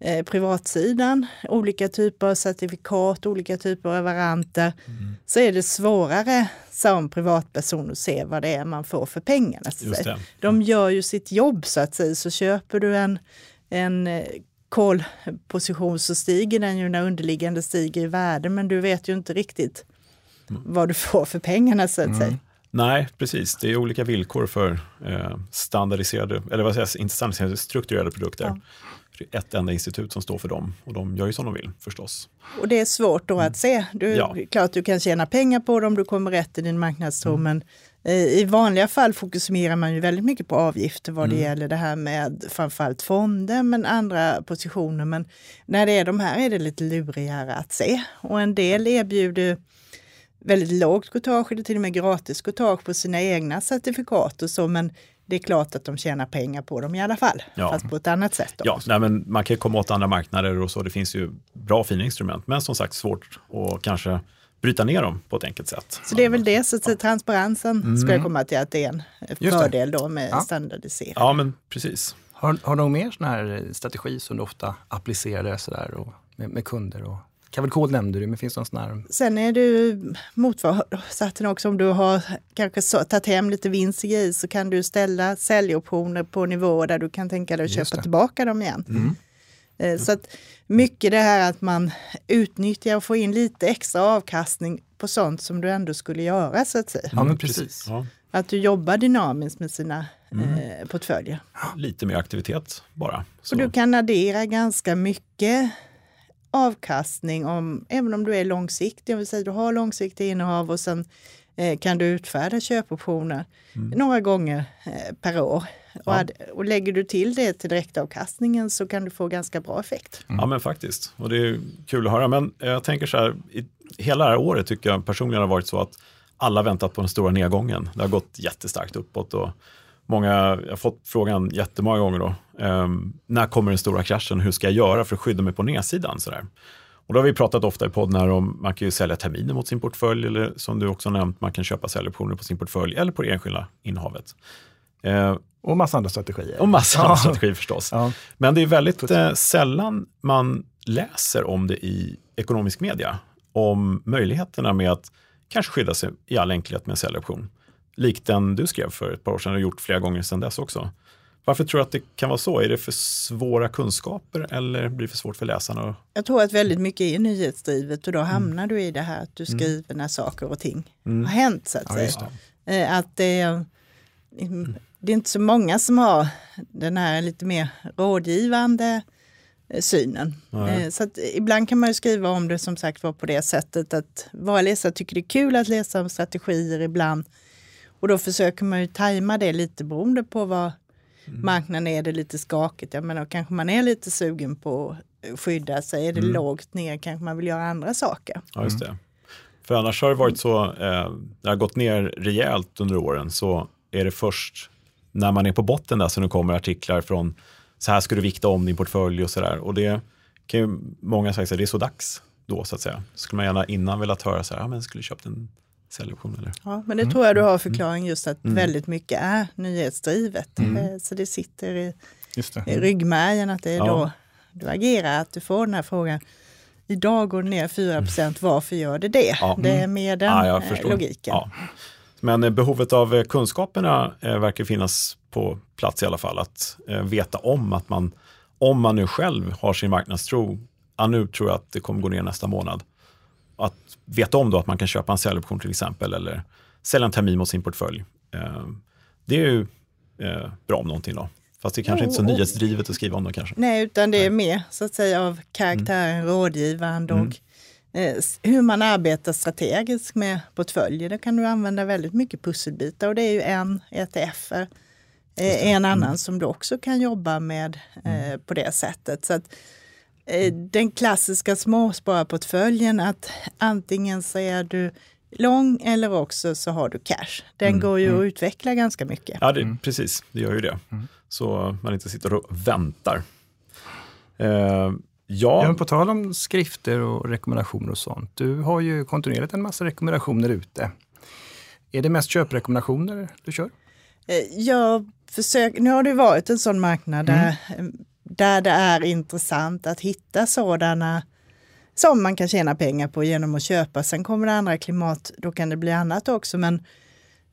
eh, privatsidan, olika typer av certifikat, olika typer av varanter, mm. så är det svårare som privatperson att se vad det är man får för pengarna. De gör ju sitt jobb så att säga, så köper du en, en eh, kolposition så stiger den ju när underliggande stiger i värde, men du vet ju inte riktigt mm. vad du får för pengarna så att mm. säga. Nej, precis. Det är olika villkor för eh, standardiserade, eller vad säger jag, inte standardiserade, strukturerade produkter. Ja ett enda institut som står för dem och de gör ju som de vill förstås. Och det är svårt då att mm. se. Du, ja. Klart du kan tjäna pengar på dem, du kommer rätt i din marknadstro, mm. men eh, i vanliga fall fokuserar man ju väldigt mycket på avgifter vad mm. det gäller det här med framförallt fonder men andra positioner. Men när det är de här är det lite lurigare att se. Och en del erbjuder väldigt lågt courtage eller till och med gratis courtage på sina egna certifikat och så, men det är klart att de tjänar pengar på dem i alla fall, ja. fast på ett annat sätt. Ja, nej, men man kan komma åt andra marknader och så. Det finns ju bra fina instrument, men som sagt svårt att kanske bryta ner dem på ett enkelt sätt. Så det är väl det, så att transparensen mm. ska jag komma till att det är en fördel då med ja. standardisering. Ja, men precis. Har, har du någon mer sån här strategi som du ofta applicerar sådär och med, med kunder? Och Kavalkod nämnde du, men finns det någon sån här? Sen är du motsatsen också, om du har kanske så, tagit hem lite vinst i GI så kan du ställa säljoptioner på nivåer där du kan tänka dig att köpa tillbaka dem igen. Mm. Eh, så att mycket det här att man utnyttjar och får in lite extra avkastning på sånt som du ändå skulle göra så att säga. Ja, men precis. Ja. Att du jobbar dynamiskt med sina mm. eh, portföljer. Lite mer aktivitet bara. Så. Och du kan addera ganska mycket avkastning om, även om du är långsiktig, om vi säger du har långsiktiga innehav och sen eh, kan du utfärda köpoptioner mm. några gånger eh, per år. Ja. Och, och, lägger du till det till direktavkastningen så kan du få ganska bra effekt. Mm. Ja men faktiskt, och det är kul att höra. Men jag tänker så här, i, hela det här året tycker jag personligen har varit så att alla väntat på den stora nedgången. Det har gått jättestarkt uppåt och många, jag har fått frågan jättemånga gånger då, um, när kommer den stora kraschen, hur ska jag göra för att skydda mig på nedsidan? Så där. Och då har vi pratat ofta i podden här om man kan ju sälja terminer mot sin portfölj eller som du också nämnt, man kan köpa säljoptioner på sin portfölj eller på det enskilda innehavet. Eh, och massa andra strategier. Och massa andra strategier förstås. Ja. Men det är väldigt eh, sällan man läser om det i ekonomisk media, om möjligheterna med att kanske skydda sig i all enkelhet med en säljoption. Likt den du skrev för ett par år sedan och gjort flera gånger sedan dess också. Varför tror du att det kan vara så? Är det för svåra kunskaper eller blir det för svårt för läsarna? Jag tror att väldigt mycket är nyhetsdrivet och då mm. hamnar du i det här att du mm. skriver när saker och ting mm. har hänt så att ja, säga. Det. Eh, att det, det är inte så många som har den här lite mer rådgivande eh, synen. Nej. Så att ibland kan man ju skriva om det som sagt var på det sättet att våra läsare tycker det är kul att läsa om strategier ibland. Och då försöker man ju tajma det lite beroende på vad mm. marknaden är. Det lite skakigt, jag menar kanske man är lite sugen på att skydda sig. Är det mm. lågt ner kanske man vill göra andra saker. Ja, just det. För annars har det varit så, eh, det har gått ner rejält under åren, så är det först när man är på botten där som det kommer artiklar från så här ska du vikta om din portfölj och sådär. Och det kan ju många säga, att det är så dags då så att säga. Skulle man gärna innan velat höra så här, ja men skulle köpt en säljoption eller? Ja, men det mm. tror jag du har förklaring just att mm. väldigt mycket är nyhetsdrivet. Mm. Eh, så det sitter i, det. i ryggmärgen att det är ja. då du agerar, att du får den här frågan. Idag går det ner 4 varför gör det det? Ja. Det är mer den ja, eh, logiken. Men eh, behovet av kunskaperna verkar finnas på plats i alla fall. Att veta om att man, om man nu själv har sin marknadstro, ja, nu tror jag att det kommer gå ner nästa månad. Veta om då att man kan köpa en säljoption till exempel eller sälja en termin mot sin portfölj. Det är ju bra om någonting då. Fast det är kanske jo, inte så nyhetsdrivet att skriva om det kanske. Nej, utan det är mer så att säga av karaktären mm. rådgivande och mm. Eh, hur man arbetar strategiskt med portföljer. Där kan du använda väldigt mycket pusselbitar och det är ju en ETF, eh, en annan mm. som du också kan jobba med eh, mm. på det sättet. Så att, den klassiska småspararportföljen att antingen så är du lång eller också så har du cash. Den mm. går ju mm. att utveckla ganska mycket. Ja, det, precis. Det gör ju det. Mm. Så man inte sitter och väntar. Eh, Ja. ja på tal om skrifter och rekommendationer och sånt. Du har ju kontinuerligt en massa rekommendationer ute. Är det mest köprekommendationer du kör? Eh, jag försöker, nu har det varit en sån marknad där, mm. Där det är intressant att hitta sådana som man kan tjäna pengar på genom att köpa. Sen kommer det andra klimat, då kan det bli annat också. Men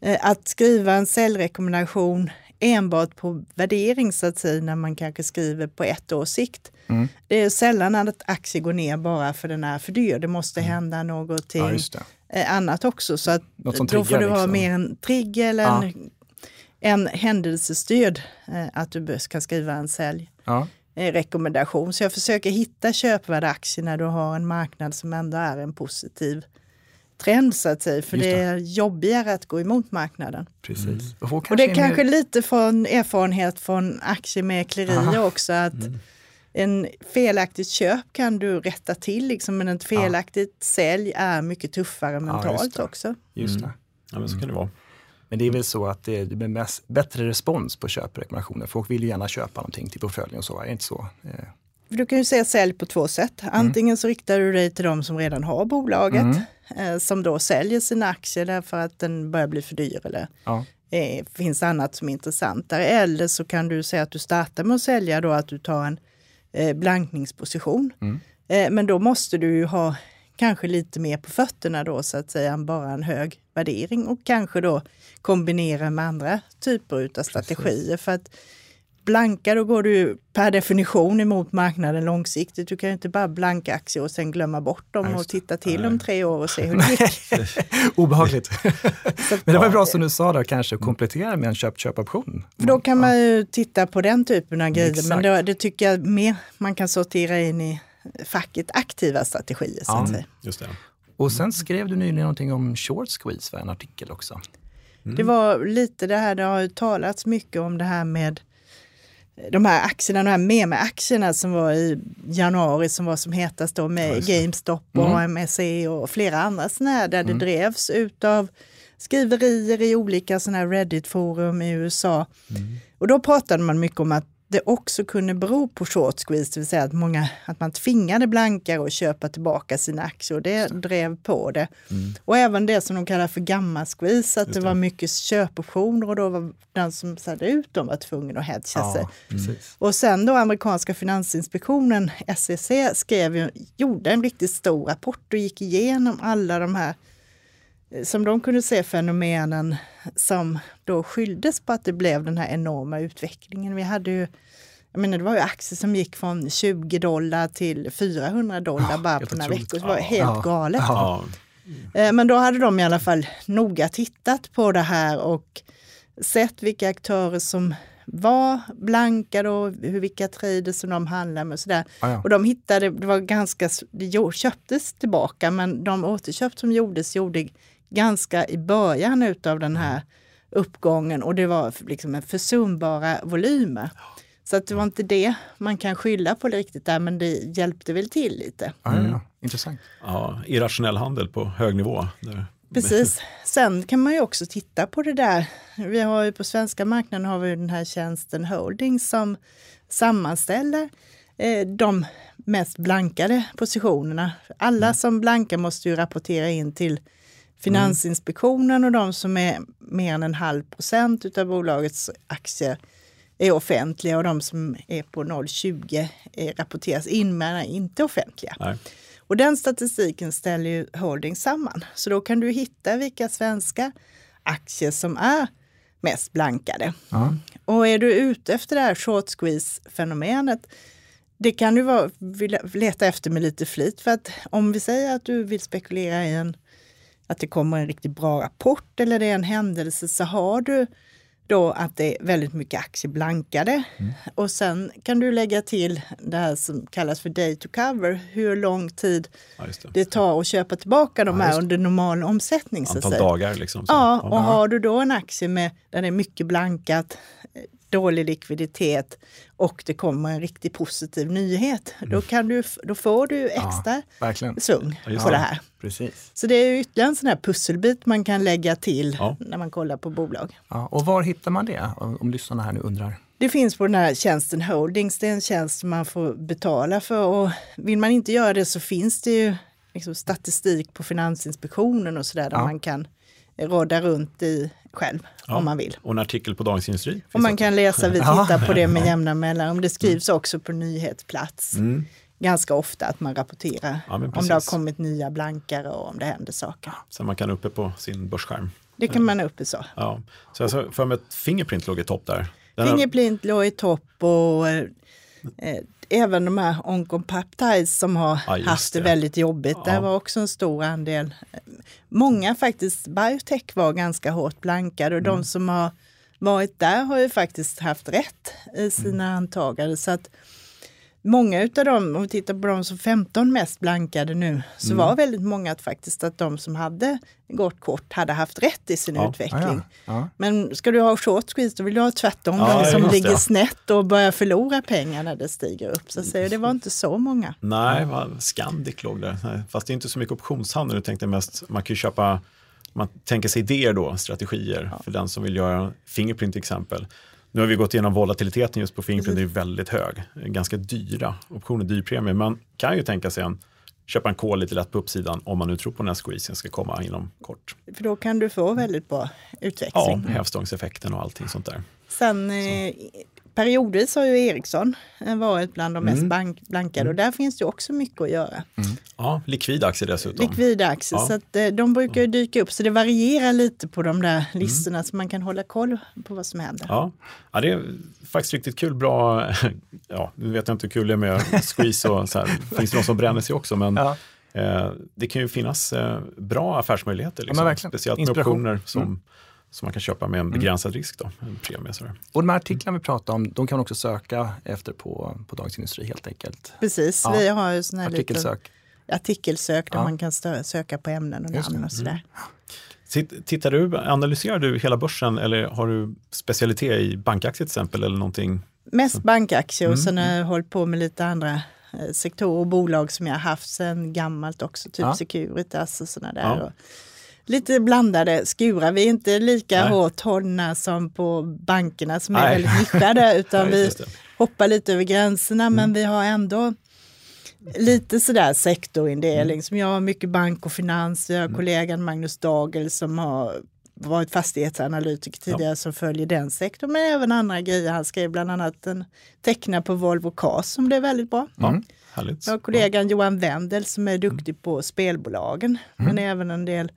eh, att skriva en säljrekommendation enbart på värdering så att säga, när man kanske skriver på ett års sikt. Mm. Det är sällan att aktier går ner bara för den är för dyr. Det måste mm. hända någonting ja, eh, annat också. Så att då får det vara liksom. mer en trigger eller ja. en, en händelsestyrd eh, att du kan skriva en sälj. Ja. Rekommendation. Så jag försöker hitta köpvärda aktier när du har en marknad som ändå är en positiv trend så att säga, för det. det. är jobbigare att gå emot marknaden. Precis. Mm. Och, och det är kanske mer... lite från erfarenhet från aktiemäkleri också, att mm. en felaktigt köp kan du rätta till, liksom, men ett felaktigt ja. sälj är mycket tuffare mentalt ja, just också. Just det. Mm. Ja, men så kan det vara. Men det är väl så att det, blir mest, bättre respons på köprekommendationer. Folk vill ju gärna köpa någonting till portföljen och så, är det inte så? Eh, du kan ju säga sälj på två sätt. Mm. Antingen så riktar du dig till de som redan har bolaget, mm. eh, som då säljer sina aktier därför att den börjar bli för dyr eller ja. eh, finns annat som är intressantare. Eller så kan du säga att du startar med att sälja då att du tar en blankningsposition. Mm. Men då måste du ju ha kanske lite mer på fötterna då så att säga än bara en hög värdering och kanske då kombinera med andra typer av strategier. Precis. För att blanka, då går du per definition emot marknaden långsiktigt. Du kan ju inte bara blanka aktier och sen glömma bort dem och titta till om tre år och se hur det gick. Obehagligt. Men det var bra som du sa då, kanske komplettera med en köp-köp-option. Då kan man ju titta på den typen av grejer, Exakt. men det, det, tycker jag mer man kan sortera in i facket aktiva strategier. Så att säga. Just det. Och sen skrev du nyligen någonting om short squeeze för en artikel också. Mm. Det var lite det här, det har talats mycket om det här med de här aktierna, de här meme-aktierna som var i januari som var som hetast då med GameStop och mm. AMSE och flera andra sådana här där mm. det drevs utav skriverier i olika sådana här Reddit-forum i USA. Mm. Och då pratade man mycket om att det också kunde bero på short squeeze, det vill säga att, många, att man tvingade blankare att köpa tillbaka sina aktier det drev på det. Mm. Och även det som de kallar för gamma squeeze, att det. det. var mycket köpoptioner och då var den som satte ut dem var tvungen att hedga ja, sig. Mm. Och sen då amerikanska finansinspektionen, SEC, skrev, gjorde en riktigt stor rapport och gick igenom alla de här som de kunde se fenomenen som då skylldes på att det blev den här enorma utvecklingen. Vi hade ju, jag menar, det var ju aktier som gick från 20 dollar till 400 dollar ja, bara på några veckor. Det var ja, helt ja, galet. Ja. Eh, men då hade de i alla fall noga tittat på det här och sett vilka aktörer som var blankade och vilka traders som de handlade med. Och, sådär. Ah, ja. och de hittade, det var ganska, det köptes tillbaka men de återköp som gjordes gjorde ganska i början utav den här uppgången och det var liksom en försumbara volymer. Så att det var inte det man kan skylla på riktigt där, men det hjälpte väl till lite. Mm. Ja, ja, Intressant. Ja, irrationell handel på hög nivå. Precis. Sen kan man ju också titta på det där. Vi har ju på svenska marknaden har vi den här tjänsten Holding som sammanställer eh, de mest blankade positionerna. Alla mm. som blankar måste ju rapportera in till Finansinspektionen och de som är mer än en halv procent av bolagets aktier är offentliga och de som är på 0,20 rapporteras in men är inte offentliga. Nej. Och den statistiken ställer ju Holding samman. Så då kan du hitta vilka svenska aktier som är mest blankade. Ja. Och är du ute efter det här short squeeze-fenomenet, det kan du vara, leta efter med lite flit. För att om vi säger att du vill spekulera i en att det kommer en riktigt bra rapport eller det är en händelse så har du då att det är väldigt mycket aktier blankade. Mm. Och sen kan du lägga till det här som kallas för day to cover, hur lång tid ja, det. det. tar att köpa tillbaka de ja, här under normal omsättning. Antal dagar liksom. Så. Ja, och har du då en aktie med, där det är mycket blankat, dålig likviditet och det kommer en riktigt positiv nyhet, mm. då, kan du, då får du extra ja, svung på det här. Precis. Så det är ytterligare en sån här pusselbit man kan lägga till ja. när man kollar på bolag. Ja, och var hittar man det, om, om lyssnarna här nu undrar? Det finns på den här tjänsten Holdings, det är en tjänst man får betala för och vill man inte göra det så finns det ju liksom statistik på Finansinspektionen och sådär där ja. man kan råda runt i själv ja, om man vill. Och en artikel på Dagens Industri. Och man kan läsa, vi tittar på det med jämna mellanrum. Det skrivs mm. också på nyhetsplats. Mm. Ganska ofta att man rapporterar ja, om det har kommit nya blankare och om det händer saker. Så man kan uppe på sin börsskärm. Det kan man uppe så. Ja. Så jag för mig att Fingerprint låg i topp där. Den Fingerprint låg i topp och eh, även de här Oncopeptides som har ja, haft det, det väldigt jobbigt. Ja. Det var också en stor andel. Många faktiskt, biotech var ganska hårt blankade och mm. de som har varit där har ju faktiskt haft rätt i sina mm. antaganden. Så att många utav dem, om vi tittar på de som 15 mest blankade nu, så mm. var väldigt många att faktiskt att de som hade gått kort hade haft rätt i sin ja. utveckling. Ja, ja. Men ska du ha short squeeze då vill du ha tvärtom, de som ligger snett och börjar förlora pengar när det stiger upp. Så säger, det var inte så många. Nej, Scandic låg där. Fast det är inte så mycket optionshandel, jag tänkte mest, man kan ju köpa man tänker sig idéer då, strategier för den som vill göra Fingerprint till exempel. Nu har vi gått igenom volatiliteten just på Fingerprint, det är väldigt hög. Ganska dyra optioner, dyr premie. Man kan ju tänka sig en köpa en kol lite lätt på uppsidan om man nu tror på den här squeezen ska komma inom kort. För då kan du få väldigt bra utväxling. Ja, hävstångseffekten och allting sånt där. Sen eh, periodvis har ju Ericsson eh, varit bland de mest mm. bank, blankade och mm. där finns det också mycket att göra. Mm. Ja, likvida aktier dessutom. Likvida aktier, ja. så att, eh, de brukar ju dyka upp så det varierar lite på de där listorna mm. så man kan hålla koll på vad som händer. Ja, ja det är faktiskt riktigt kul, bra, ja nu vet jag inte hur kul det är med squeeze och så här, finns det någon som bränner sig också men ja. eh, det kan ju finnas eh, bra affärsmöjligheter, liksom. speciellt med optioner som mm som man kan köpa med en mm. begränsad mm. risk. Då, en premie, sådär. Och de här artiklarna vi pratar om, de kan man också söka efter på, på Dagens Industri helt enkelt? Precis, ja. vi har ju sån här artikelsök. artikelsök där ja. man kan söka på ämnen och namn och sådär. Mm. Tittar du, analyserar du hela börsen eller har du specialitet i bankaktier till exempel? Eller någonting? Mest bankaktier och mm. sen har jag hållit på med lite andra eh, sektorer och bolag som jag haft sedan gammalt också, typ ja. Securitas och sådana där. Ja lite blandade skurar. Vi är inte lika Nej. hårt hållna som på bankerna som är Nej. väldigt nischade, utan vi hoppar lite över gränserna mm. men vi har ändå lite sådär sektorindelning. Mm. Som jag har mycket bank och finans. Vi har mm. kollegan Magnus Dagel som har varit fastighetsanalytiker tidigare ja. som följer den sektorn, men även andra grejer. Han skrev bland annat en tecknare på Volvo Cars som blev väldigt bra. Mm. Härligt. Jag har kollegan Johan Wendel som är duktig mm. på spelbolagen, mm. men även en del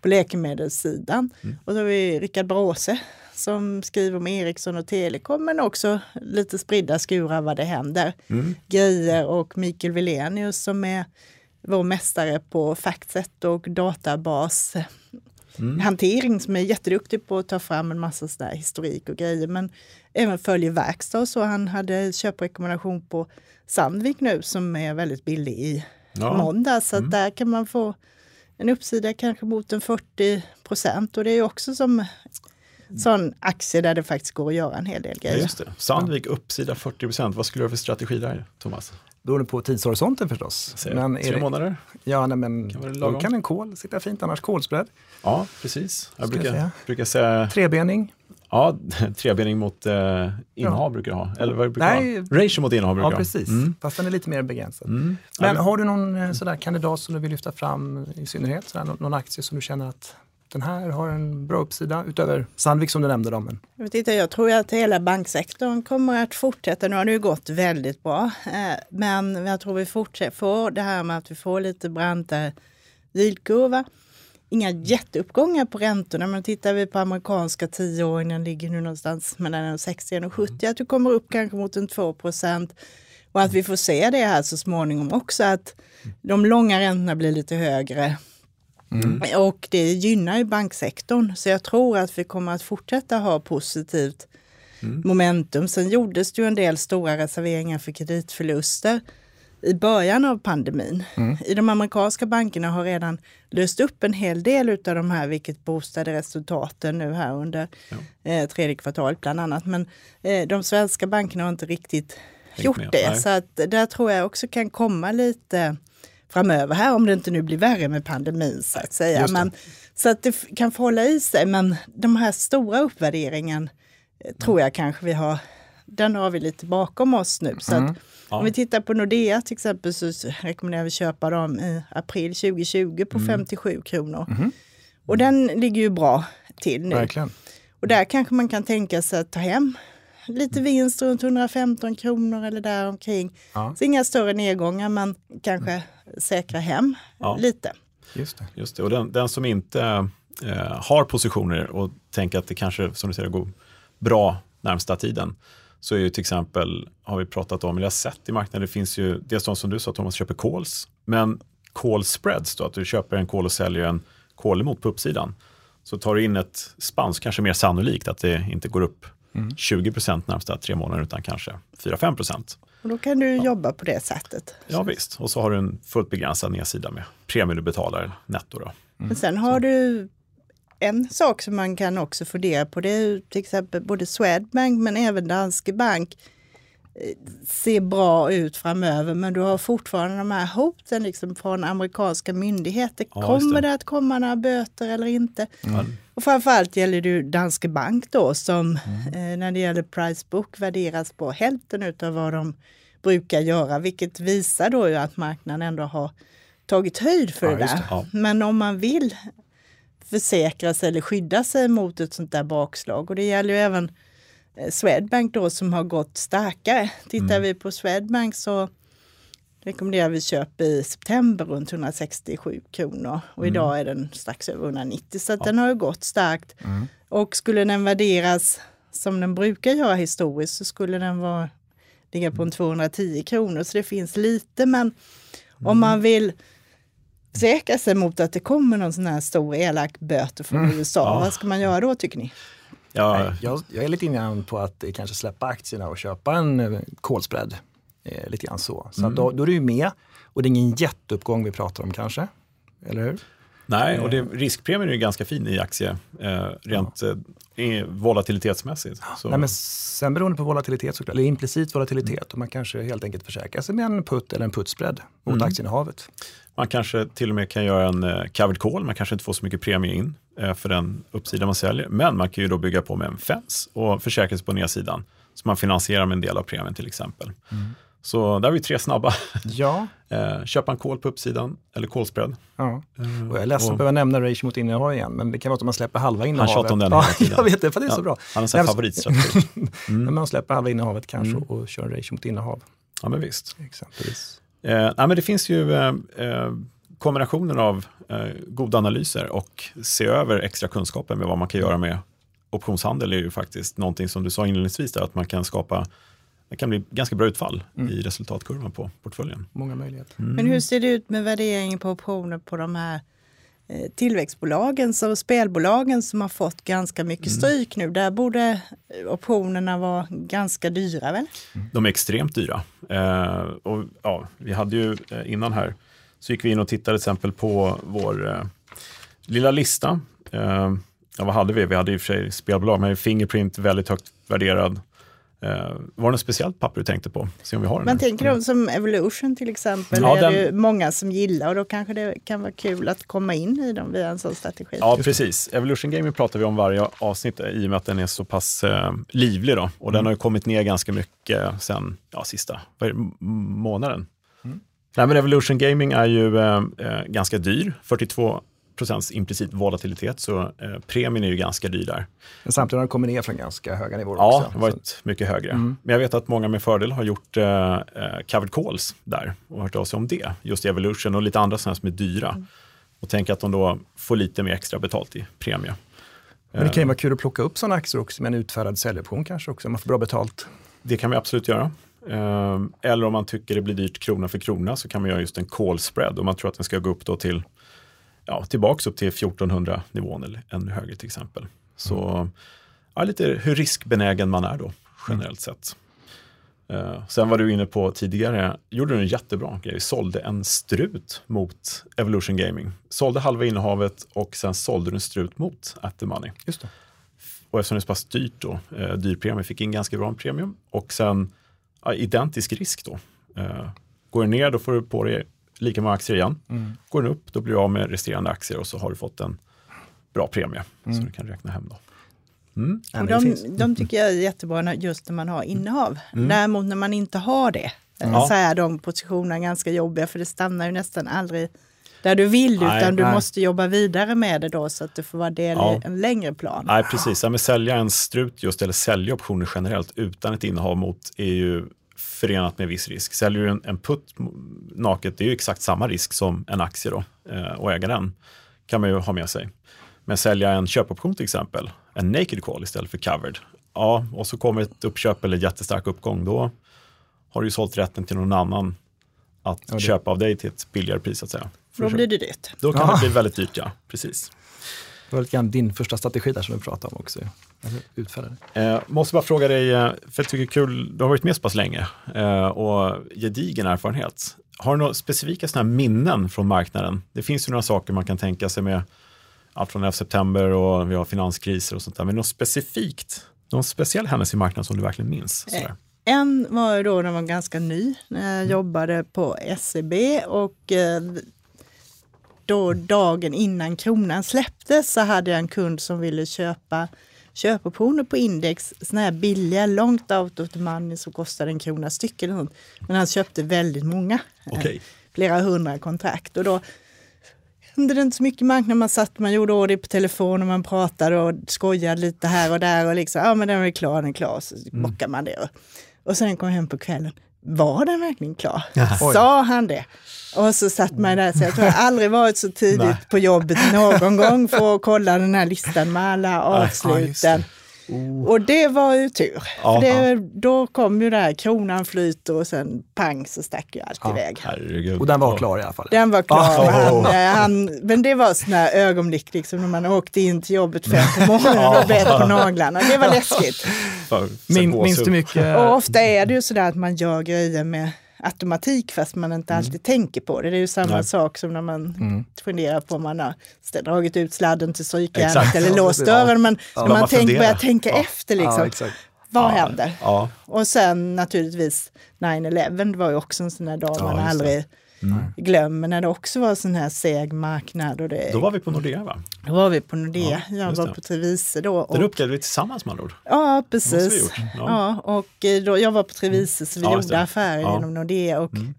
på läkemedelssidan. Mm. Och så har vi Rickard Bråse som skriver om Ericsson och Telekom, men också lite spridda skurar vad det händer. Mm. Grejer och Mikael Wilenius som är vår mästare på Factset och databas mm. hantering som är jätteduktig på att ta fram en massa sådär historik och grejer. Men även följer verkstad och så. Han hade köprekommendation på Sandvik nu som är väldigt billig i ja. måndag. Så mm. där kan man få en uppsida kanske mot en 40 procent. Och det är också som sån aktie där det faktiskt går att göra en hel del grejer. just det. Sandvik uppsida 40 procent. Vad skulle du ha för strategi där, Thomas? Beroende på tidshorisonten förstås. Men tre det, månader? Ja, nej, men kan då kan en kol sitta fint, annars kolspread. Ja, precis. Jag brukar, säga. brukar säga... Trebening. Ja, trebening mot eh, innehav ja. brukar du ha. Eller vad brukar Nej, ha? Ratio mot innehav brukar Ja, precis. Mm. Fast den är lite mer begränsad. Mm. Men har du någon eh, sådär kandidat som du vill lyfta fram i synnerhet? Sådär, någon aktie som du känner att den här har en bra uppsida utöver Sandvik som du nämnde. Då, men... jag, tror att hela banksektorn kommer att fortsätta. Nu har det ju gått väldigt bra, eh, men jag tror vi fortsätter få det här med att vi får lite brantare yieldkurva. Inga jätteuppgångar på räntorna, men tittar vi på amerikanska tioåringen ligger nu någonstans mellan 60 och 70, att du kommer upp kanske mot en 2 procent. Och att vi får se det här så småningom också, att de långa räntorna blir lite högre Mm. Och det gynnar ju banksektorn. Så jag tror att vi kommer att fortsätta ha positivt mm. momentum. Sen gjordes det ju en del stora reserveringar för kreditförluster i början av pandemin. Mm. I de amerikanska bankerna har redan löst upp en hel del av de här, vilket boostade resultaten nu här under ja. eh, tredje kvartalet bland annat. Men eh, de svenska bankerna har inte riktigt Hängt gjort med. det. Nej. Så att där tror jag också kan komma lite framöver här, om det inte nu blir värre med pandemin så att säga. Men, så att det kan få hålla i sig. Men de här stora uppvärderingen eh, tror jag kanske vi har, den har vi lite bakom oss nu. Så mm. Ja. Om vi tittar på Nordea till exempel så rekommenderar vi köpa dem i april 2020 på mm. 57 kronor. Mm. Och den ligger ju bra till nu. Verkligen. Och där kanske man kan tänka sig att ta hem lite vinst runt 115 kronor eller däromkring. Ja. Så inga större nedgångar men kanske säkra hem ja. lite. Just det. Just det. Och den, den som inte eh, har positioner och tänker att det kanske, som du säger, går bra närmsta tiden, så är ju till exempel, har vi pratat om, eller jag har sett i marknaden, det finns ju dels de som du sa, Thomas, köper calls, men call spreads då, att du köper en call och säljer en call emot på uppsidan. Så tar du in ett spann, så kanske mer sannolikt att det inte går upp mm. 20 procent närmsta tre månader, utan kanske 4-5 procent. Och då kan du ja. jobba på det sättet. Ja visst, och så har du en fullt begränsad nedsida med premie du betalar netto. Då. Mm. Men sen har så. du en sak som man kan också fundera på, det är till exempel både Swedbank men även Danske Bank eh, ser bra ut framöver men du har fortfarande de här hoten liksom från amerikanska myndigheter. Ja, Kommer det. det. att komma några böter eller inte? Mm. Och framförallt gäller det Danske Bank då som mm. eh, när det gäller price book värderas på hälften av vad de brukar göra, vilket visar då ju att marknaden ändå har tagit höjd för ja, det där. Det, ja. Men om man vill försäkra sig eller skydda sig mot ett sånt där bakslag och det gäller ju även eh, Swedbank då som har gått starkare. Tittar mm. vi på Swedbank så rekommenderar vi köp i september runt 167 kronor och mm. idag är den strax över 190 så ja. den har ju gått starkt. Mm. Och skulle den värderas som den brukar göra historiskt så skulle den vara, ligga på en 210 kronor så det finns lite men mm. om man vill säkra sig mot att det kommer någon sån här stor elak böter från mm. USA, ja. vad ska man göra då tycker ni? Ja, jag, jag är lite inne på att kanske släppa aktierna och köpa en kolspread. Eh, Eh, lite grann så. Så mm. då, då är du med och det är ingen jätteuppgång vi pratar om kanske. Eller hur? Nej, och det, eh. riskpremien är ganska fin i aktie, eh, rent ja. eh, volatilitetsmässigt. Så. Nej, men sen beroende på volatilitet, såklart, eller implicit volatilitet, mm. och man kanske helt enkelt försäkrar sig med en putt eller en puttspread mot mm. aktieinnehavet. Man kanske till och med kan göra en eh, covered call, man kanske inte får så mycket premie in eh, för den uppsida man säljer, men man kan ju då bygga på med en fence och försäkra sig på nedsidan Så man finansierar med en del av premien till exempel. Mm. Så där har vi tre snabba. Ja. eh, köpa en call på uppsidan eller callspread. Ja. Och jag är ledsen att behöva nämna ratio mot innehav igen, men det kan vara att man släpper halva innehavet. Han tjatar om den hela tiden. jag vet det, för det är ja, så bra. Han har en favoritstrategi. Mm. men man släpper halva innehavet kanske mm. och kör en ratio mot innehav. Ja, men visst. Exempelvis. Eh, nej, men det finns ju eh, eh, kombinationen av eh, goda analyser och se över extra kunskaper med vad man kan göra med optionshandel är ju faktiskt någonting som du sa inledningsvis, där, att man kan skapa det kan bli ganska bra utfall mm. i resultatkurvan på portföljen. Många möjligheter. Mm. Men hur ser det ut med värderingen på optioner på de här eh, tillväxtbolagen och spelbolagen som har fått ganska mycket mm. stryk nu? Där borde optionerna vara ganska dyra väl? De är extremt dyra. Eh, och, ja, vi hade ju eh, innan här så gick vi in och tittade till exempel på vår eh, lilla lista. Eh, ja, vad hade vi? Vi hade i och för sig spelbolag, men Fingerprint väldigt högt värderad. Eh, var det något speciellt papper du tänkte på? Se om vi har den Man här. tänker mm. som Evolution till exempel, ja, är det många som gillar och då kanske det kan vara kul att komma in i dem via en sån strategi. Ja, precis. Evolution Gaming pratar vi om varje avsnitt i och med att den är så pass eh, livlig då. och mm. den har ju kommit ner ganska mycket sen ja, sista det, månaden. Mm. Nej, men Evolution Gaming är ju eh, eh ganska dyr, 42 procents implicit volatilitet, så eh, premien är ju ganska dyr där. Men samtidigt har den kommit ner från ganska höga nivåer ja, också. Ja, det har varit så. mycket högre. Mm. Men jag vet att många med fördel har gjort eh, eh, covered calls där och hört av sig om det. Just Evolution och lite andra sådana som är dyra. Mm. Och tänker att de då får lite mer extra betalt i premie. Men det kan ju vara kul att plocka upp sådana aktier också med en utfärdad säljoption kanske också, om man får bra betalt. Det kan vi absolut göra. Eh, eller om man tycker det blir dyrt krona för krona så kan man göra just en call spread och man tror att den ska gå upp då till ja, tillbaks upp till 1400 nivån eller ännu högre till exempel. Så ja, lite hur riskbenägen man är då generellt sett. Uh, sen var du inne på tidigare, gjorde du en jättebra grej, sålde en strut mot Evolution Gaming. Sålde halva innehavet och sen sålde du en strut mot At the Money. Just det. Och eftersom det är så pass dyrt då, uh, dyr premie, fick in ganska bra premium och sen uh, identisk risk då. Uh, går det ner då får du på dig lika många aktier igen. Mm. Går den upp, då blir du av med resterande aktier och så har du fått en bra premie mm. som du kan räkna hem. Då. Mm. Och de, de tycker jag är jättebra just när man har innehav. Mm. Däremot när man inte har det, ja. så är de positionerna ganska jobbiga för det stannar ju nästan aldrig där du vill, nej, utan du nej. måste jobba vidare med det då så att du får vara del ja. i en längre plan. Nej, precis. Ja, men sälja en strut just, eller sälja optioner generellt utan ett innehav mot är ju förenat med viss risk. Säljer du en, en putt naket, det är ju exakt samma risk som en aktie då, eh, och äga den kan man ju ha med sig. Men sälja en köpoption till exempel, en naked call istället för covered, ja, och så kommer ett uppköp eller jättestark uppgång, då har du ju sålt rätten till någon annan att ja, köpa av dig till ett billigare pris. Att säga. Då blir det dyrt. Då kan ja. det bli väldigt dyrt, ja. Precis. Det var lite grann din första strategi där som du pratade om också. Utfärdade. Eh, måste bara fråga dig, eh, för jag tycker det är kul, du har varit med så pass länge eh, och gedigen erfarenhet. Har du några specifika såna minnen från marknaden? Det finns ju några saker man kan tänka sig med allt från 11 september och vi har finanskriser och sånt där. Men något specifikt, någon speciell händelse i marknaden som du verkligen minns? Eh, sådär. En var då när jag var ganska ny, när jag mm. jobbade på SEB och eh, då dagen innan kronan släpptes så hade jag en kund som ville köpa köpoptioner på index, såna här billiga, långt out of the money som kostade en krona styck eller något. Men han köpte väldigt många, okay. Eh, flera hundra kontrakt. Och då hände det inte så mycket i marknaden. Man satt, man gjorde order på telefon och man pratade och skojade lite här och där och liksom, ja men den är klar, den är klar, så mm. bockar man det. Och sen kom jag hem på kvällen, var den verkligen klar? Sa han det? Och så satt man där, så jag tror jag aldrig varit så tidigt på jobbet någon gång för att kolla den här listan med alla avsluten. Oh. Och det var ju tur. För det, då kom ju det här, kronan flyter och sen pang så stack ju allt ja. iväg. Herregud. Och den var klar i alla fall? Den var klar. Oh. Han, eh, han, men det var sådana ögonblick liksom när man åkte in till jobbet fem på morgonen och bet på naglarna. Det var läskigt. Min, minns du mycket? Och ofta är det ju sådär att man gör grejer med automatik fast man inte alltid mm. tänker på det. Det är ju samma Nej. sak som när man mm. funderar på om man har dragit ut sladden till strykjärnet eller låst dörren. Men ja. när man, man tänk, börjar tänka ja. efter, liksom, ja, vad händer? Och sen naturligtvis 9-11, det var ju också en sån där dag man aldrig mm. glömmer när det också var sån här seg marknad. Och det, då var vi på Nordea va? Då var vi på Nordea. Ja, jag var det. på Treviso då. Och, Den upplevde vi tillsammans med andra ord? Ja, precis. Ja. ja. och eh, då, jag var på Treviso så vi ja, gjorde affärer ja. genom Nordea. Och mm.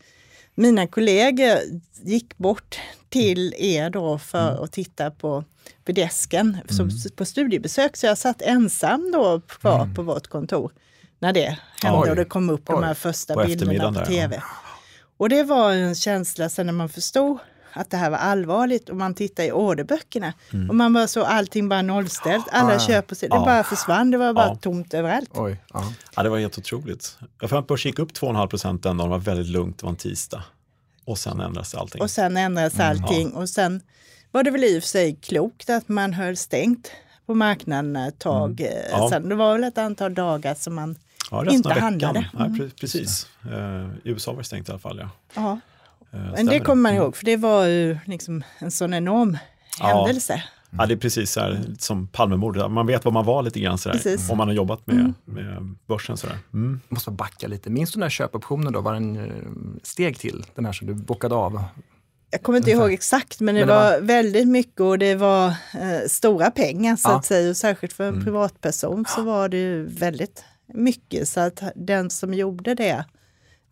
Mina kollegor gick bort till er då för mm. att titta på, på desken mm. på studiebesök. Så jag satt ensam då kvar mm. på vårt kontor när det hände Oj. och det kom upp Oj. de här första på bilderna på tv. Där. Och det var en känsla sen när man förstod att det här var allvarligt och man tittar i orderböckerna mm. och man bara så allting bara nollställt. Alla ah, köper sig, det ja. bara försvann, det var bara ja. tomt överallt. Oj, ja. ja, det var helt otroligt. Jag att börsen gick upp 2,5 procent den dagen, det var väldigt lugnt, det var en tisdag. Och sen ändrades allting. Och sen ändrades mm. allting mm. och sen var det väl i och för sig klokt att man höll stängt på marknaden ett tag. Mm. Ja. Sen det var väl ett antal dagar som man ja, inte handlade. Mm. Ja, precis. Uh, I USA var det stängt i alla fall. Ja. ja. Uh, Men det kommer man ihåg, mm. för det var ju liksom en sån enorm händelse. Ja, det är precis så här, som Palmemordet. Man vet vad man var lite grann sådär, om man har jobbat med, mm. med börsen. Sådär. Mm. Jag måste backa lite. Minns du den här köpoptionen då, vad den eh, steg till? Den här som du bockade av? Jag kommer inte ihåg exakt, men det, men det var, var, väldigt mycket och det var eh, stora pengar så ja. att säga. Och särskilt för en mm. privatperson så var det väldigt mycket. Så att den som gjorde det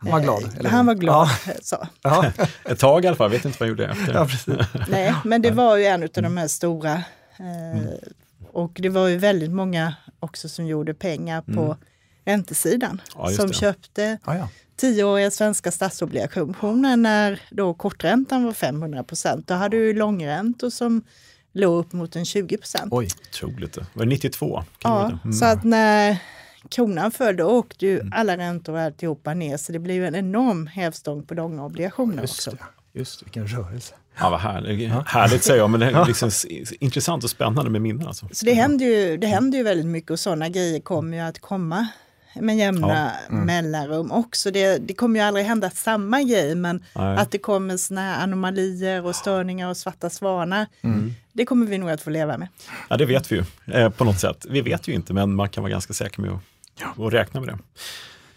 han var glad? Eller? Han var glad. Ja. Så. Ja. Ett tag i alla fall, jag vet inte vad han gjorde efter. Ja, Nej, men det var ju en av de här stora. Eh, mm. Och det var ju väldigt många också som gjorde pengar på mm. räntesidan. Ja, som det. köpte tioåriga svenska statsobligationer när då korträntan var 500 procent. Då hade du långräntor som låg upp mot en 20 procent. Oj, otroligt. Var det 92? ja, mm. så att när kronan föll, då åkte ju mm. alla räntor och alltihopa ner. Så det blev en enorm hävstång på långa obligationer just också. Det, just vilken rörelse. Ja, vad härligt. Ja. Härligt säger jag, men det är liksom intressant och spännande med minnen. Alltså. Så det händer, ju, det händer ju väldigt mycket och sådana grejer kommer ju att komma med jämna ja. mm. mellanrum också. Det, det kommer ju aldrig hända samma grej, men Nej. att det kommer såna här anomalier och störningar och svarta svanar, mm. det kommer vi nog att få leva med. Ja, det vet vi ju eh, på något sätt. Vi vet ju inte, men man kan vara ganska säker med att, ja. att räkna med det.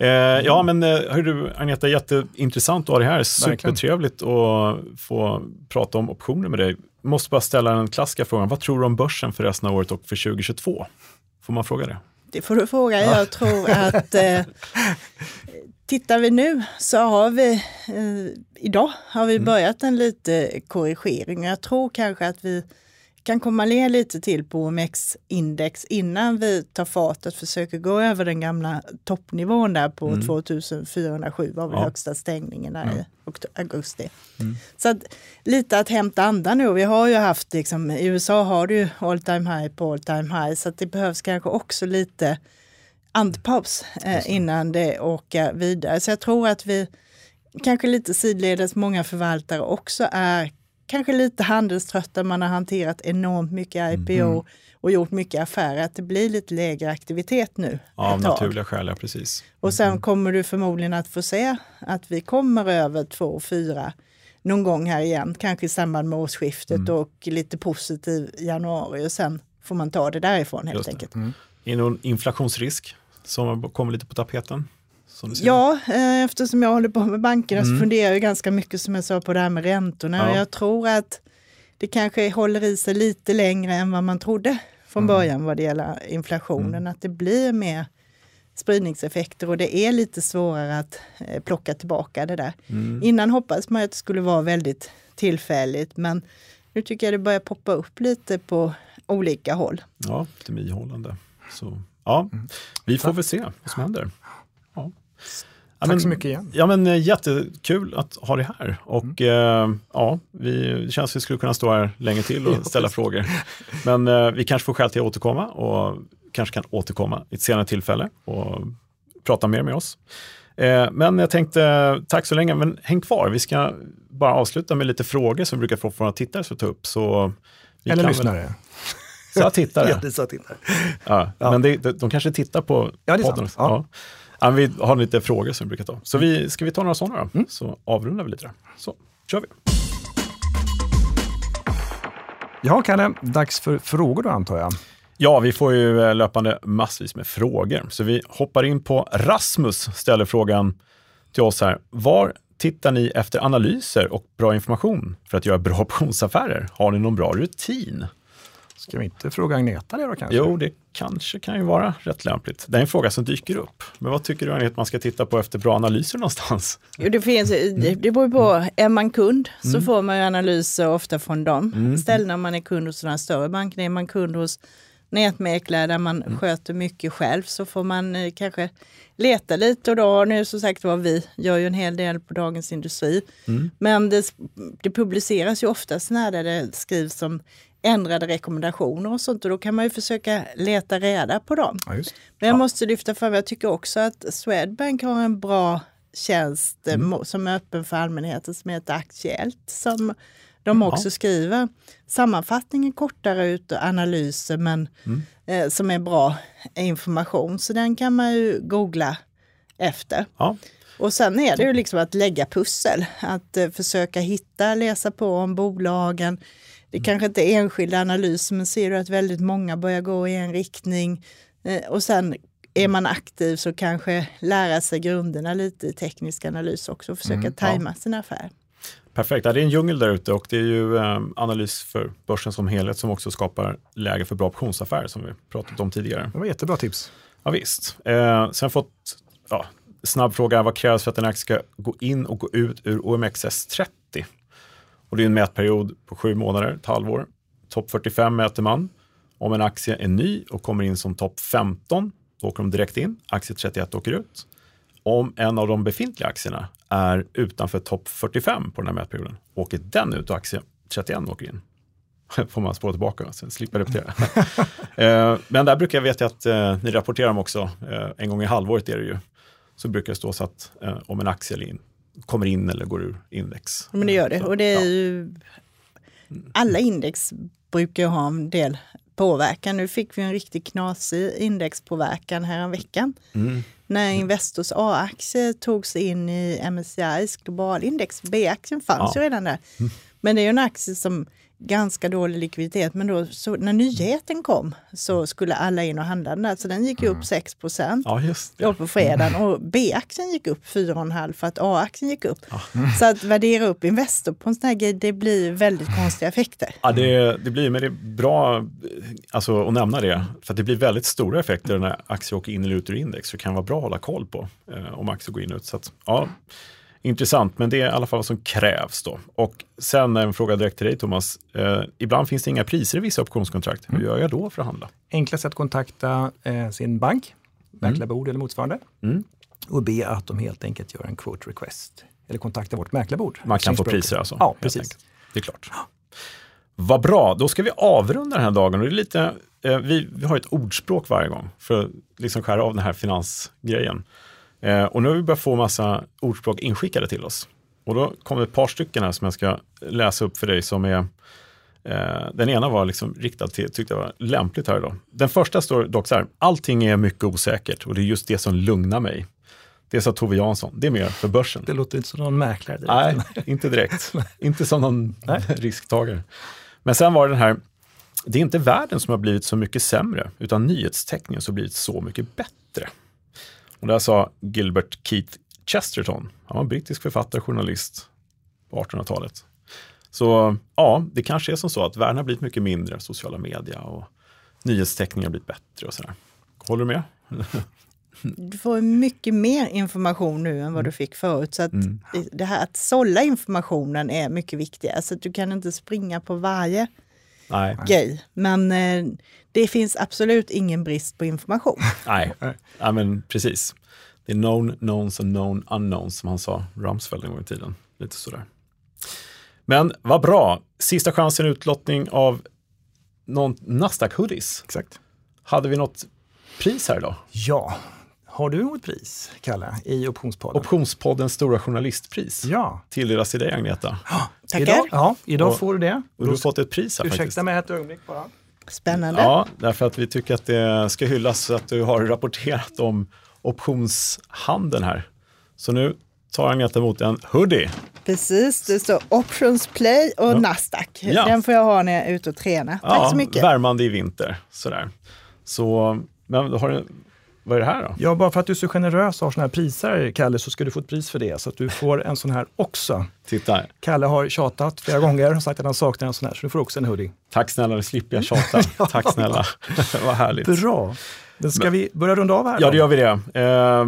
Eh, ja, men eh, hör du Agneta, jätteintressant att ha dig här. Supertrevligt att få prata om optioner med dig. Måste bara ställa den klassiska frågan, vad tror du om börsen för resten av året och för 2022? Får man fråga det? Det får du fråga. Jag tror att eh, tittar vi nu så har vi eh, idag har vi mm. börjat en lite korrigering. Jag tror kanske att vi kan komma ner lite till på OMX-index innan vi tar fart att försöka gå över den gamla toppnivån där på mm. 2407 var väl ja. högsta stängningen där mm. i augusti. Mm. Så att, lite att hämta andan nu. Vi har ju haft, liksom, i USA har du all time high på all time high så att det behövs kanske också lite andpaus eh, innan det åker vidare. Så jag tror att vi kanske lite sidledes, många förvaltare också är kanske lite handelströtta, man har hanterat enormt mycket IPO mm. och gjort mycket affärer, att det blir lite lägre aktivitet nu. Ja, av naturliga skäl, ja precis. Och sen mm. kommer du förmodligen att få se att vi kommer över 2-4 någon gång här igen, kanske i samband med årsskiftet mm. och lite positiv januari och sen får man ta det därifrån helt enkelt. Mm. Är det någon inflationsrisk som kommer lite på tapeten? Ja, eh, eftersom jag håller på med bankerna mm. så funderar jag ganska mycket som jag sa på det här med räntorna. Ja. Jag tror att det kanske håller i sig lite längre än vad man trodde från mm. början vad det gäller inflationen. Mm. Att det blir mer spridningseffekter och det är lite svårare att eh, plocka tillbaka det där. Mm. Innan hoppades man att det skulle vara väldigt tillfälligt men nu tycker jag det börjar poppa upp lite på olika håll. Ja, lite ihållande. Så ja, mm. vi får väl se vad som händer. Ja. Tack men, så mycket igen. Ja, men, eh, jättekul att ha dig här. Och mm. eh, ja, vi, det känns som vi skulle kunna stå här länge till och ställa frågor. Men eh, vi kanske får skäl till att återkomma och kanske kan återkomma i ett senare tillfälle och prata mer med oss. Eh, men jag tänkte, tack så länge, men häng kvar. Vi ska bara avsluta med lite frågor som vi brukar få från våra tittare att ta upp. Så Eller lyssnare. Väl... Så tittare. ja, det sa tittare. Ja, ja. Men det, de, de kanske tittar på ja, det är podden. Sant. Ja. Ja, vi har lite frågor som vi brukar ta. Så vi, ska vi ta några sådana då? Mm. Så avrundar vi lite där. Så kör vi. Ja, Kalle, dags för frågor då antar jag. Ja, vi får ju eh, löpande massvis med frågor. Så vi hoppar in på Rasmus ställer frågan till oss här. Var tittar ni efter analyser och bra information för att göra bra optionsaffärer? Har ni någon bra rutin? Ska vi inte fråga Agneta det då kanske? Jo, det kanske kan ju vara rätt lämpligt. Det är en fråga som dyker upp. Men vad tycker du Agneta man ska titta på efter bra analyser någonstans? Jo, det, finns, det, det beror på, är man kund så mm. får man ju analyser ofta från dem. Mm. Ställena man är kund hos några större banker, är man kund hos nätmäklare där man mm. sköter mycket själv så får man eh, kanske leta lite och då nu som sagt var vi gör ju en hel del på Dagens Industri. Mm. Men det, det publiceras ju oftast när det skrivs om ändrade rekommendationer och sånt och då kan man ju försöka leta reda på dem. Ja, Men jag ja. måste lyfta fram, jag tycker också att Swedbank har en bra tjänst eh, mm. som är öppen för allmänheten som heter Aktuellt. Som de också ja. skriver sammanfattningen kortare ut och analyser men mm. eh, som är bra information. Så den kan man ju googla efter. Ja. Och sen är det ju liksom att lägga pussel, att eh, försöka hitta, läsa på om bolagen. Det kanske inte är enskilda analyser men ser du att väldigt många börjar gå i en riktning eh, och sen är man aktiv så kanske lära sig grunderna lite i teknisk analys också och försöka mm, tajma ja. sin affär. Perfekt, ja, det är en djungel där ute och det är ju eh, analys för börsen som helhet som också skapar läge för bra optionsaffärer som vi pratat om tidigare. Det var jättebra tips. Ja, visst. Eh, sen fått ja, snabb fråga, vad krävs för att en aktie ska gå in och gå ut ur OMXS30? Och det är en mätperiod på sju månader, ett halvår. Topp 45 mäter man. Om en aktie är ny och kommer in som topp 15, då åker de direkt in. Aktie 31 åker ut. Om en av de befintliga aktierna är utanför topp 45 på den här mätperioden, åker den ut och aktie 31 åker in. får man spåra tillbaka, så slipper repetera. Eh, men där brukar jag veta att eh, ni rapporterar om också, eh, en gång i halvåret är det ju, så brukar det stå så att om en aktie in, kommer in eller går ur index. Men det gör det, och det är ju, alla index brukar ha en del påverkan. Nu fick vi en riktigt knasig indexpåverkan här en veckan. Mm när Investors A-aktie togs in i MSCIs globalindex. B-aktien fanns ja. ju redan där. Mm. Men det är ju en aktie som ganska dålig likviditet. Men då, så, när nyheten kom så skulle alla in och handla den där. Så den gick ju upp 6 procent ja, på fredagen. Och B-aktien gick upp 4,5 för att A-aktien gick upp. Ja. Så att värdera upp Investor på en sån här grej, det blir väldigt konstiga effekter. Ja, det, det blir, men det är bra alltså, att nämna det. För det blir väldigt stora effekter när aktier åker in eller ut ur index. Så det kan vara bra att hålla koll på eh, om aktier går in och ut. Så att, ja, Intressant, men det är i alla fall vad som krävs då. Och sen en fråga direkt till dig Thomas. Eh, ibland finns det inga priser i vissa optionskontrakt. Hur mm. gör jag då för att handla? Enklast att kontakta eh, sin bank, mäklarbord mm. eller motsvarande mm. och be att de helt enkelt gör en quote request. Eller kontakta vårt mäklarbord. Man kan få priser alltså? Ja, precis. Det är klart. Vad bra, då ska vi avrunda den här dagen. Och det är lite, eh, vi, vi har ett ordspråk varje gång för att liksom skära av den här finansgrejen. Eh, och nu har vi börjat få massa ordspråk inskickade till oss. Och då kommer det ett par stycken här som jag ska läsa upp för dig som är eh, den ena var liksom riktad till, tyckte jag var lämpligt här idag. Den första står dock så här, allting är mycket osäkert och det är just det som lugnar mig. Det sa Tove Jansson, det är mer för börsen. Det låter inte som någon mäklare. Direkt. Nej, inte direkt. inte som någon risktagare. Men sen var det den här, det är inte världen som har blivit så mycket sämre, utan nyhetsteckningen som har blivit så mycket bättre. Och det sa Gilbert Keith Chesterton. Han var brittisk författare och journalist på 1800-talet. Så ja, det kanske är som så att världen har blivit mycket mindre, sociala media och nyhetsteckningar har blivit bättre och sådär. Håller du med? Du får mycket mer information nu än vad du mm. fick förut. Så att mm. det här att sålla informationen är mycket viktigare. Så att du kan inte springa på varje Nej. grej. Men eh, det finns absolut ingen brist på information. Nej, ja, men precis. Det är known knowns och known unknowns som han sa, Rumsfeld en gång i tiden. Lite sådär. Men vad bra. Sista chansen utlottning av någon Nasdaq hoodies. Exakt. Hade vi något pris här idag? Ja. Har du något pris, Kalle, i Optionspodden? Optionspoddens stora journalistpris. Ja. Tilldelas till dig, Agneta. Tackar. Idag, ja, idag och, får du det. Och du har fått ett pris här Ursäkta faktiskt. mig ett ögonblick bara. Spännande. Ja, därför att vi tycker att det ska hyllas så att du har rapporterat om optionshandeln här. Så nu tar Agneta emot en hoodie. Precis, det står Options Play och ja. Nasdaq. Ja. Den får jag ha när jag är ute och tränar. Tack ja, så mycket. Värmande i vinter. Sådär. Så, men har du vad är det här då? Ja, bara för att du är så generös och har sådana här priser, Kalle, så ska du få ett pris för det. Så att du får en sån här också. Titta. Kalle har tjatat flera gånger och sagt att han saknar en sån här, så du får också en hoodie. Tack snälla, det slipper jag tjata. Tack snälla. vad härligt. Bra. Men ska Men, vi börja runda av här? Ja, då? det gör vi det. Eh,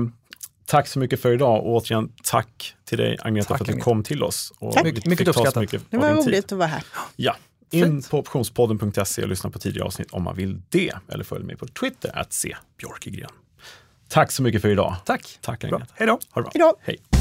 tack så mycket för idag och återigen tack till dig Agneta tack, för att du kom till oss. Och tack. Mycket, mycket uppskattat. Mycket det var roligt att vara här. Ja. In på optionspodden.se och lyssna på tidigare avsnitt om man vill det. Eller följ mig på Twitter, att se Björkegren. Tack så mycket för idag. Tack. Tack Agneta. Hej då. Ha det bra. Hej.